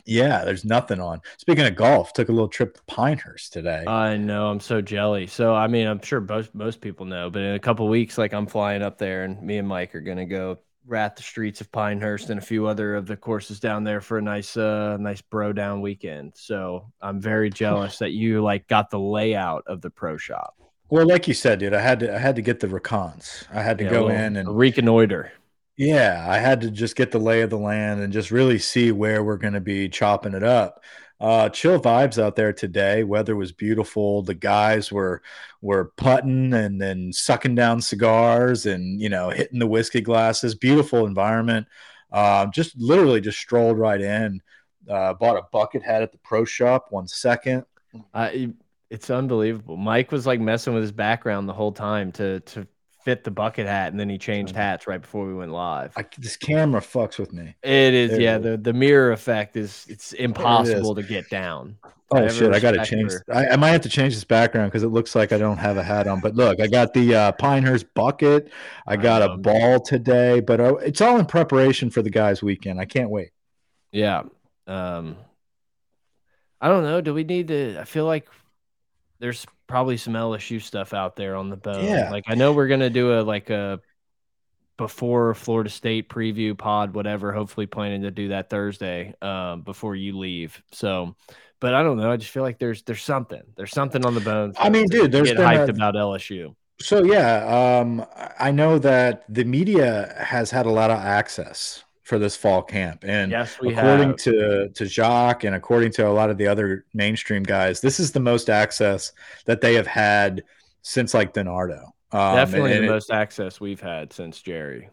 Yeah, there's nothing on. Speaking of golf, took a little trip to Pinehurst today. I know, I'm so jelly. So I mean, I'm sure most most people know, but in a couple weeks, like I'm flying up there, and me and Mike are gonna go rat the streets of Pinehurst and a few other of the courses down there for a nice uh nice bro down weekend. So I'm very jealous that you like got the layout of the pro shop. Well, like you said, dude, I had to I had to get the recons. I had to yeah, go in and reconnoiter. Yeah, I had to just get the lay of the land and just really see where we're going to be chopping it up. Uh, chill vibes out there today. Weather was beautiful. The guys were were putting and then sucking down cigars and you know hitting the whiskey glasses. Beautiful environment. Uh, just literally just strolled right in. Uh, bought a bucket hat at the pro shop. One second. it's unbelievable. Mike was like messing with his background the whole time to to fit the bucket hat, and then he changed hats right before we went live. I, this camera fucks with me. It is, there yeah. It is. The the mirror effect is it's impossible to get down. Oh I shit! I got to change. I, I, might have to change this background because it looks like I don't have a hat on. But look, I got the uh, Pinehurst bucket. I got a ball today, but uh, it's all in preparation for the guys' weekend. I can't wait. Yeah. Um. I don't know. Do we need to? I feel like there's probably some LSU stuff out there on the bone. Yeah. Like I know we're gonna do a like a before Florida State preview pod, whatever. Hopefully, planning to do that Thursday um, before you leave. So, but I don't know. I just feel like there's there's something there's something on the bones. I mean, dude, there's get hyped a, about LSU. So yeah, um, I know that the media has had a lot of access for this fall camp. And yes, we according have. to to Jacques and according to a lot of the other mainstream guys, this is the most access that they have had since like Donardo. Um, Definitely the it, most access we've had since Jerry.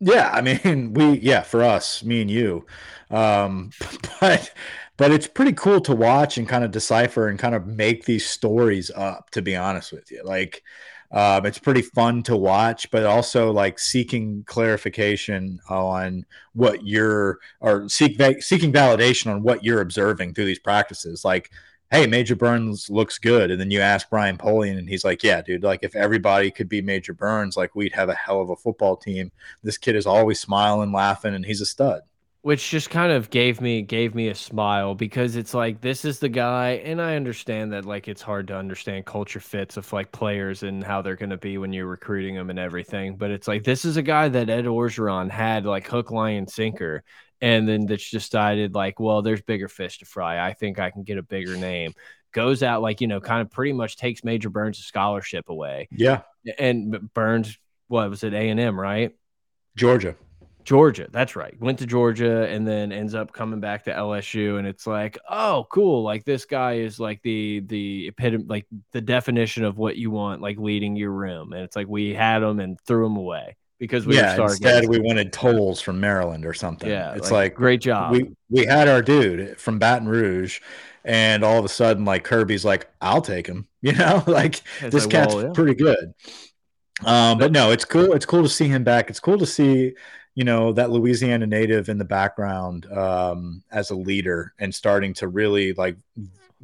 Yeah, I mean, we yeah, for us, me and you. Um, but but it's pretty cool to watch and kind of decipher and kind of make these stories up to be honest with you. Like um, it's pretty fun to watch, but also like seeking clarification on what you're or seek seeking validation on what you're observing through these practices. Like, hey, Major Burns looks good, and then you ask Brian Polian, and he's like, yeah, dude, like if everybody could be Major Burns, like we'd have a hell of a football team. This kid is always smiling, laughing, and he's a stud which just kind of gave me gave me a smile because it's like this is the guy and i understand that like it's hard to understand culture fits of like players and how they're going to be when you're recruiting them and everything but it's like this is a guy that ed orgeron had like hook line and sinker and then that's decided like well there's bigger fish to fry. I think i can get a bigger name. Goes out like you know kind of pretty much takes major burns scholarship away. Yeah. And burns what was it a&m right? Georgia Georgia, that's right. Went to Georgia and then ends up coming back to LSU, and it's like, oh, cool. Like this guy is like the the epitome, like the definition of what you want, like leading your room. And it's like we had him and threw him away because we yeah. Instead, we wanted tolls from Maryland or something. Yeah, it's like, like great job. We we had our dude from Baton Rouge, and all of a sudden, like Kirby's like, I'll take him. You know, like it's this like, cat's well, yeah. pretty good. Um, but no, it's cool. It's cool to see him back. It's cool to see you know that Louisiana native in the background um, as a leader and starting to really like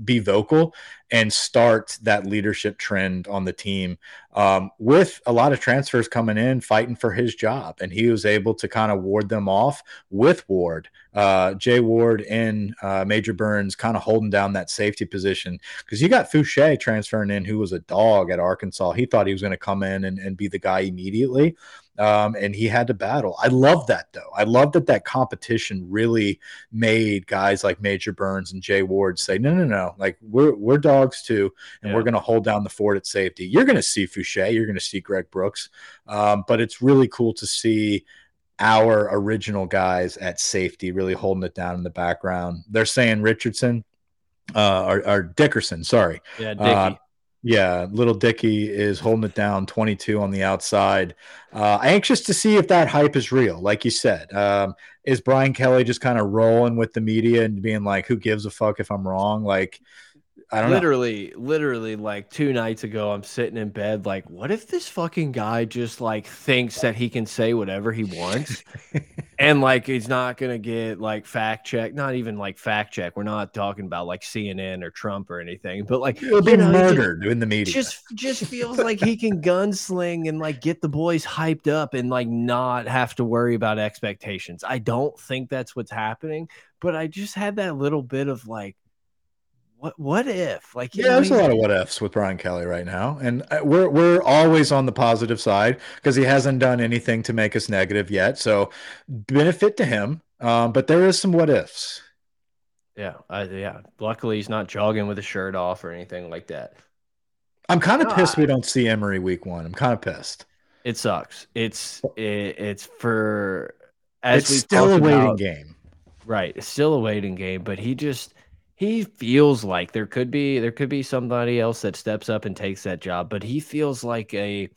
be vocal and start that leadership trend on the team um, with a lot of transfers coming in fighting for his job. And he was able to kind of ward them off with ward uh, jay ward and uh, major burns kind of holding down that safety position because you got foucha transferring in who was a dog at arkansas he thought he was going to come in and, and be the guy immediately um, and he had to battle. I love that though. I love that that competition really made guys like Major Burns and Jay Ward say, "No, no, no! Like we're we're dogs too, and yeah. we're going to hold down the fort at safety." You're going to see Foucha, you're going to see Greg Brooks, um, but it's really cool to see our original guys at safety really holding it down in the background. They're saying Richardson, uh, or, or Dickerson, sorry, yeah, Dicky. Uh, yeah, little Dicky is holding it down 22 on the outside. Uh, anxious to see if that hype is real. Like you said, um, is Brian Kelly just kind of rolling with the media and being like, who gives a fuck if I'm wrong? Like, I don't literally, know. literally, like two nights ago, I'm sitting in bed, like, what if this fucking guy just like thinks that he can say whatever he wants, and like he's not gonna get like fact check, not even like fact check. We're not talking about like CNN or Trump or anything, but like he'll be know, murdered just, in the media. Just, just feels like he can gunsling and like get the boys hyped up and like not have to worry about expectations. I don't think that's what's happening, but I just had that little bit of like what what if? Like yeah there's a lot of what ifs with brian kelly right now and uh, we're we're always on the positive side because he hasn't done anything to make us negative yet so benefit to him um, but there is some what ifs. Yeah I, yeah luckily he's not jogging with a shirt off or anything like that. I'm kind of pissed we don't see emery week one i'm kind of pissed. It sucks it's it, it's for as it's still a waiting about, game. Right it's still a waiting game but he just he feels like there could be there could be somebody else that steps up and takes that job, but he feels like a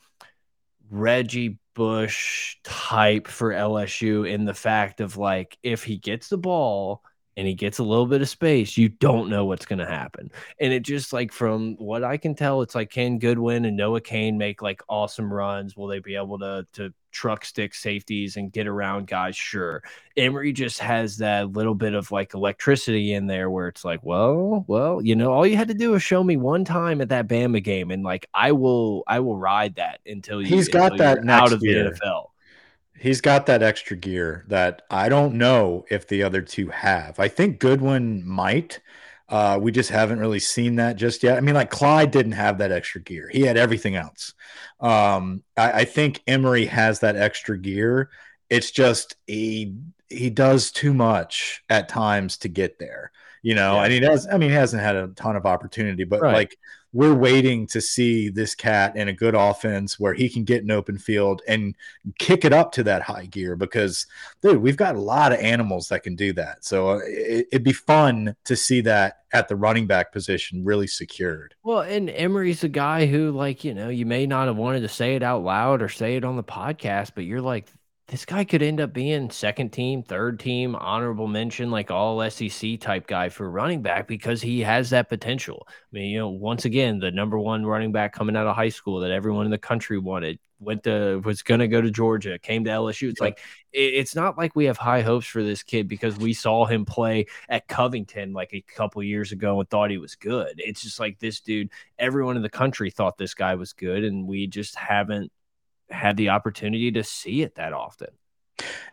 Reggie Bush type for LSU in the fact of like if he gets the ball and he gets a little bit of space, you don't know what's going to happen. And it just like from what I can tell, it's like Ken Goodwin and Noah Cain make like awesome runs. Will they be able to to truck stick safeties and get around guys? Sure. Emery just has that little bit of like electricity in there where it's like, well, well, you know, all you had to do is show me one time at that Bama game, and like I will, I will ride that until you, he's got that out of year. the NFL he's got that extra gear that I don't know if the other two have. I think Goodwin might. Uh, we just haven't really seen that just yet. I mean, like Clyde didn't have that extra gear; he had everything else. Um, I, I think Emery has that extra gear. It's just he he does too much at times to get there, you know. Yeah. And he does. I mean, he hasn't had a ton of opportunity, but right. like we're waiting to see this cat in a good offense where he can get an open field and kick it up to that high gear because, dude, we've got a lot of animals that can do that. So uh, it, it'd be fun to see that at the running back position really secured. Well, and Emery's a guy who, like, you know, you may not have wanted to say it out loud or say it on the podcast, but you're like, this guy could end up being second team, third team, honorable mention, like all SEC type guy for running back because he has that potential. I mean, you know, once again, the number one running back coming out of high school that everyone in the country wanted went to was going to go to Georgia, came to LSU. It's like it, it's not like we have high hopes for this kid because we saw him play at Covington like a couple years ago and thought he was good. It's just like this dude, everyone in the country thought this guy was good, and we just haven't had the opportunity to see it that often.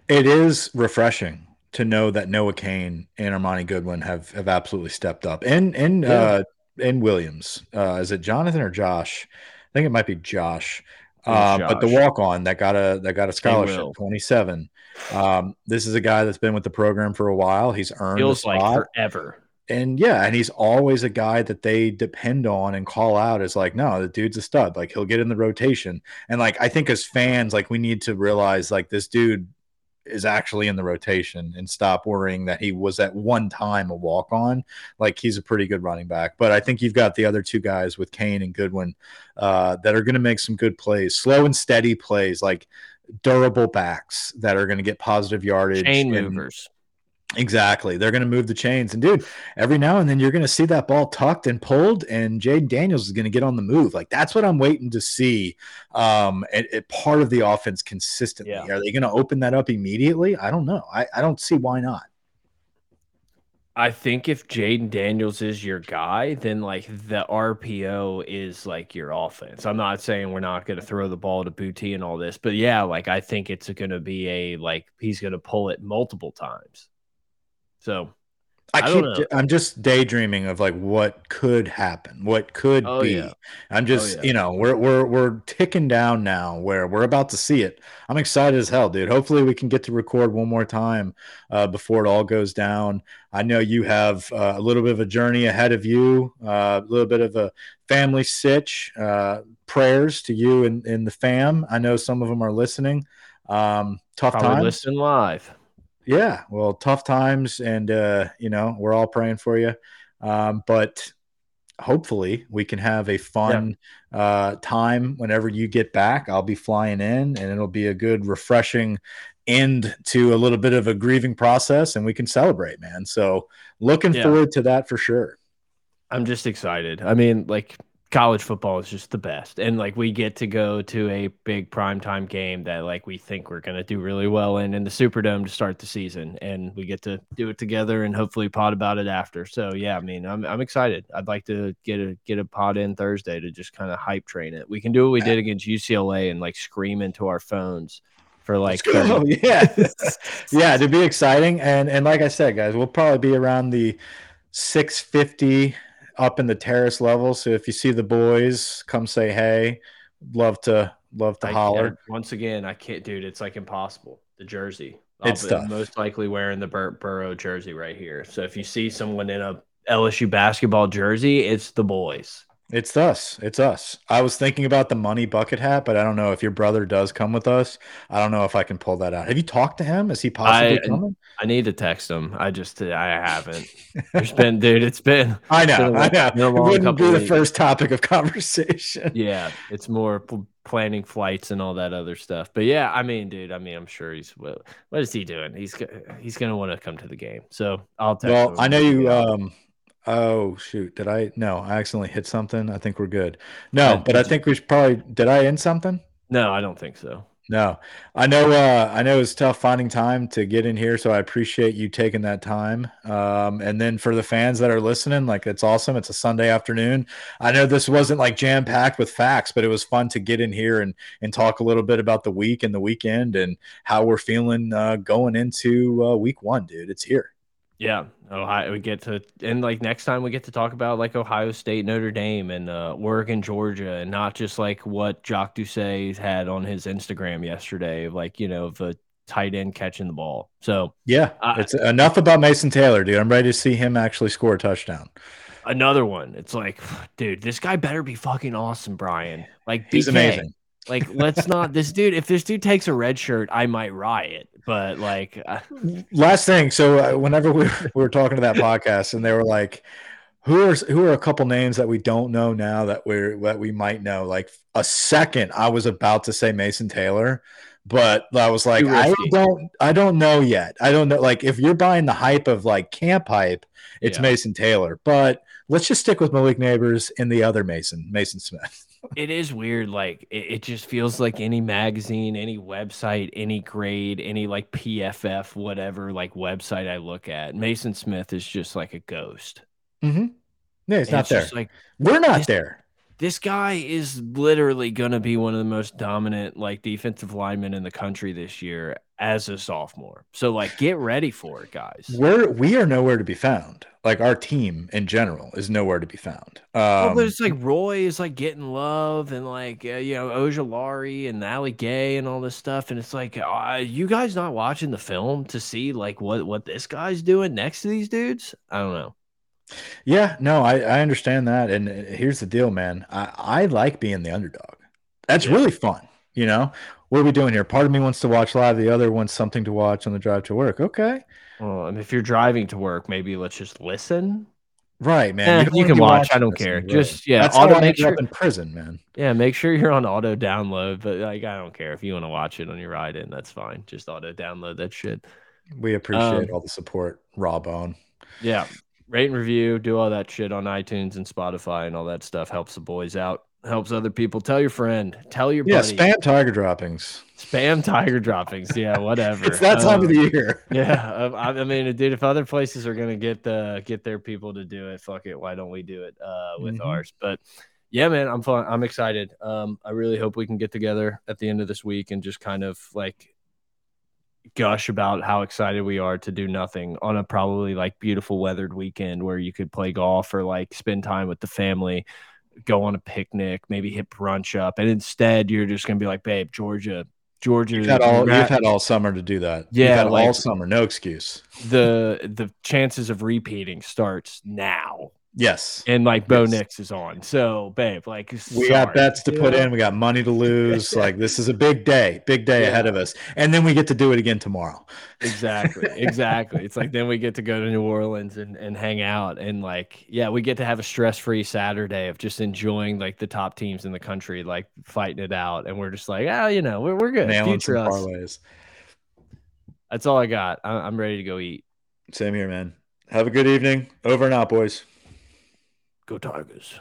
It is refreshing to know that Noah Cain and Armoni Goodwin have have absolutely stepped up. And and yeah. uh and Williams. Uh is it Jonathan or Josh? I think it might be Josh. Uh, but the walk on that got a that got a scholarship, 27. Um, this is a guy that's been with the program for a while. He's earned feels like forever and yeah, and he's always a guy that they depend on and call out as like, no, the dude's a stud. Like he'll get in the rotation. And like I think as fans, like we need to realize like this dude is actually in the rotation and stop worrying that he was at one time a walk on. Like he's a pretty good running back. But I think you've got the other two guys with Cain and Goodwin uh, that are going to make some good plays, slow and steady plays, like durable backs that are going to get positive yardage. Chain movers. Exactly. They're going to move the chains. And dude, every now and then you're going to see that ball tucked and pulled, and Jayden Daniels is going to get on the move. Like that's what I'm waiting to see. Um, and part of the offense consistently. Yeah. Are they going to open that up immediately? I don't know. I, I don't see why not. I think if Jayden Daniels is your guy, then like the RPO is like your offense. I'm not saying we're not going to throw the ball to Boutte and all this, but yeah, like I think it's going to be a like he's going to pull it multiple times. So I, I keep I'm just daydreaming of like what could happen, what could oh, be. Yeah. I'm oh, just, oh, yeah. you know, we're we're we're ticking down now where we're about to see it. I'm excited as hell, dude. Hopefully we can get to record one more time uh, before it all goes down. I know you have uh, a little bit of a journey ahead of you, uh, a little bit of a family sitch. Uh, prayers to you and, and the fam. I know some of them are listening. Um, tough time. Listen live. Yeah, well, tough times, and uh, you know we're all praying for you. Um, but hopefully, we can have a fun yeah. uh, time whenever you get back. I'll be flying in, and it'll be a good, refreshing end to a little bit of a grieving process, and we can celebrate, man. So, looking yeah. forward to that for sure. I'm just excited. I mean, like college football is just the best. And like we get to go to a big primetime game that like we think we're going to do really well in in the superdome to start the season. And we get to do it together and hopefully pod about it after. So yeah i mean i'm, I'm excited. I'd like to get a get a pod in thursday to just kind of hype train it. We can do what we did against ucla and like scream into our phones for like oh, yeah. Yeah to be exciting. And and like i said guys we'll probably be around the 650 up in the terrace level. So if you see the boys, come say hey. Love to love to I, holler. once again, I can't, dude. It's like impossible. The jersey. I'll it's tough. most likely wearing the Burt Burrow jersey right here. So if you see someone in a LSU basketball jersey, it's the boys. It's us. It's us. I was thinking about the money bucket hat, but I don't know if your brother does come with us. I don't know if I can pull that out. Have you talked to him? Is he possibly I, coming? I need to text him. I just I haven't. There's been, dude. It's been. I know. Been I know. It wouldn't be the first topic of conversation. Yeah, it's more planning flights and all that other stuff. But yeah, I mean, dude. I mean, I'm sure he's. What, what is he doing? He's he's gonna want to come to the game. So I'll text. Well, I know you. Um, Oh shoot! Did I? No, I accidentally hit something. I think we're good. No, but I think we should probably. Did I end something? No, I don't think so. No, I know. Uh, I know it's tough finding time to get in here, so I appreciate you taking that time. Um, and then for the fans that are listening, like it's awesome. It's a Sunday afternoon. I know this wasn't like jam packed with facts, but it was fun to get in here and and talk a little bit about the week and the weekend and how we're feeling uh, going into uh, week one, dude. It's here. Yeah, Ohio. We get to and like next time we get to talk about like Ohio State, Notre Dame, and uh, Oregon, Georgia, and not just like what Jacques Doucet had on his Instagram yesterday, like you know the tight end catching the ball. So yeah, uh, it's enough about Mason Taylor, dude. I'm ready to see him actually score a touchdown. another one. It's like, dude, this guy better be fucking awesome, Brian. Like, He's amazing. Like, let's not. This dude, if this dude takes a red shirt, I might riot. But like, uh, Last thing. So uh, whenever we were, we were talking to that podcast, and they were like, "Who are who are a couple names that we don't know now that we're that we might know?" Like a second, I was about to say Mason Taylor, but I was like, I don't, I don't know yet. I don't know. Like if you're buying the hype of like camp hype, it's Yeah. Mason Taylor. But let's just stick with Malik Nabers and the other Mason, Maason Smith. It is weird. Like, it, it just feels like any magazine, any website, any grade, any like PFF, whatever like website I look at, Maason Smith is just like a ghost. Mm-hmm. Yeah, he's And not it's there. just like We're not This- there. This guy is literally going to be one of the most dominant like defensive linemen in the country this year as a sophomore. So like get ready for it, guys. We're we are nowhere to be found. Like our team in general is nowhere to be found. Um, but it's like Roy is like getting love and like uh, you know Ojulari and Ali Gaye and all this stuff, and it's like, uh, you guys not watching the film to see like what what this guy's doing next to these dudes? I don't know. Yeah, no, I, I understand that. And uh, here's the deal, man. I, I like being the underdog. That's Yeah. really fun. You know, what are we doing here? Part of me wants to watch live, the other wants something to watch on the drive to work. Okay. Well, and if you're driving to work, maybe let's just listen. Right, man. Eh, you can watch, I don't care. Just- yeah, That's auto- make sure- in prison, man. Yeah, make sure you're on auto download, but like I don't care if you want to watch it on your ride in, that's fine. Just auto download that shit. We appreciate Um, all the support, Raw Bone. Yeah. Rate and review, do all that shit on iTunes and Spotify and all that stuff. Helps the boys out. Helps other people. Tell your friend. Tell your Yeah, buddy. spam tiger droppings. Spam tiger droppings. Yeah, whatever. It's that time Um, of the year. Yeah, um, I, I mean, dude, if other places are gonna get the get their people to do it, fuck it. Why don't we do it uh, with Mhm. ours? But yeah, man, I'm fun. I'm excited. Um, I really hope we can get together at the end of this week and just kind of like gush about how excited we are to do nothing on a probably like beautiful weathered weekend where you could play golf or like spend time with the family, go on a picnic, maybe hit brunch up, and instead you're just gonna be like, babe, Georgia. Georgia, You've had all you've had all summer to do that. Yeah, you've had all summer, no excuse. the the chances of repeating starts now Yes. and like bo Yes. nix is on so babe like We got bets to put Yeah. in. We got money to lose. like this is a big day, big day Yeah. ahead of us. And then we get to do it again tomorrow. exactly exactly it's like then we get to go to new orleans and, and hang out and like yeah we get to have a stress-free saturday of just enjoying like the top teams in the country like fighting it out and we're just like oh you know we're, we're good Nailing some Future us. parlays. that's all i got I- i'm ready to go eat Same here, man. Have a good evening. Over and out, boys. Go tigers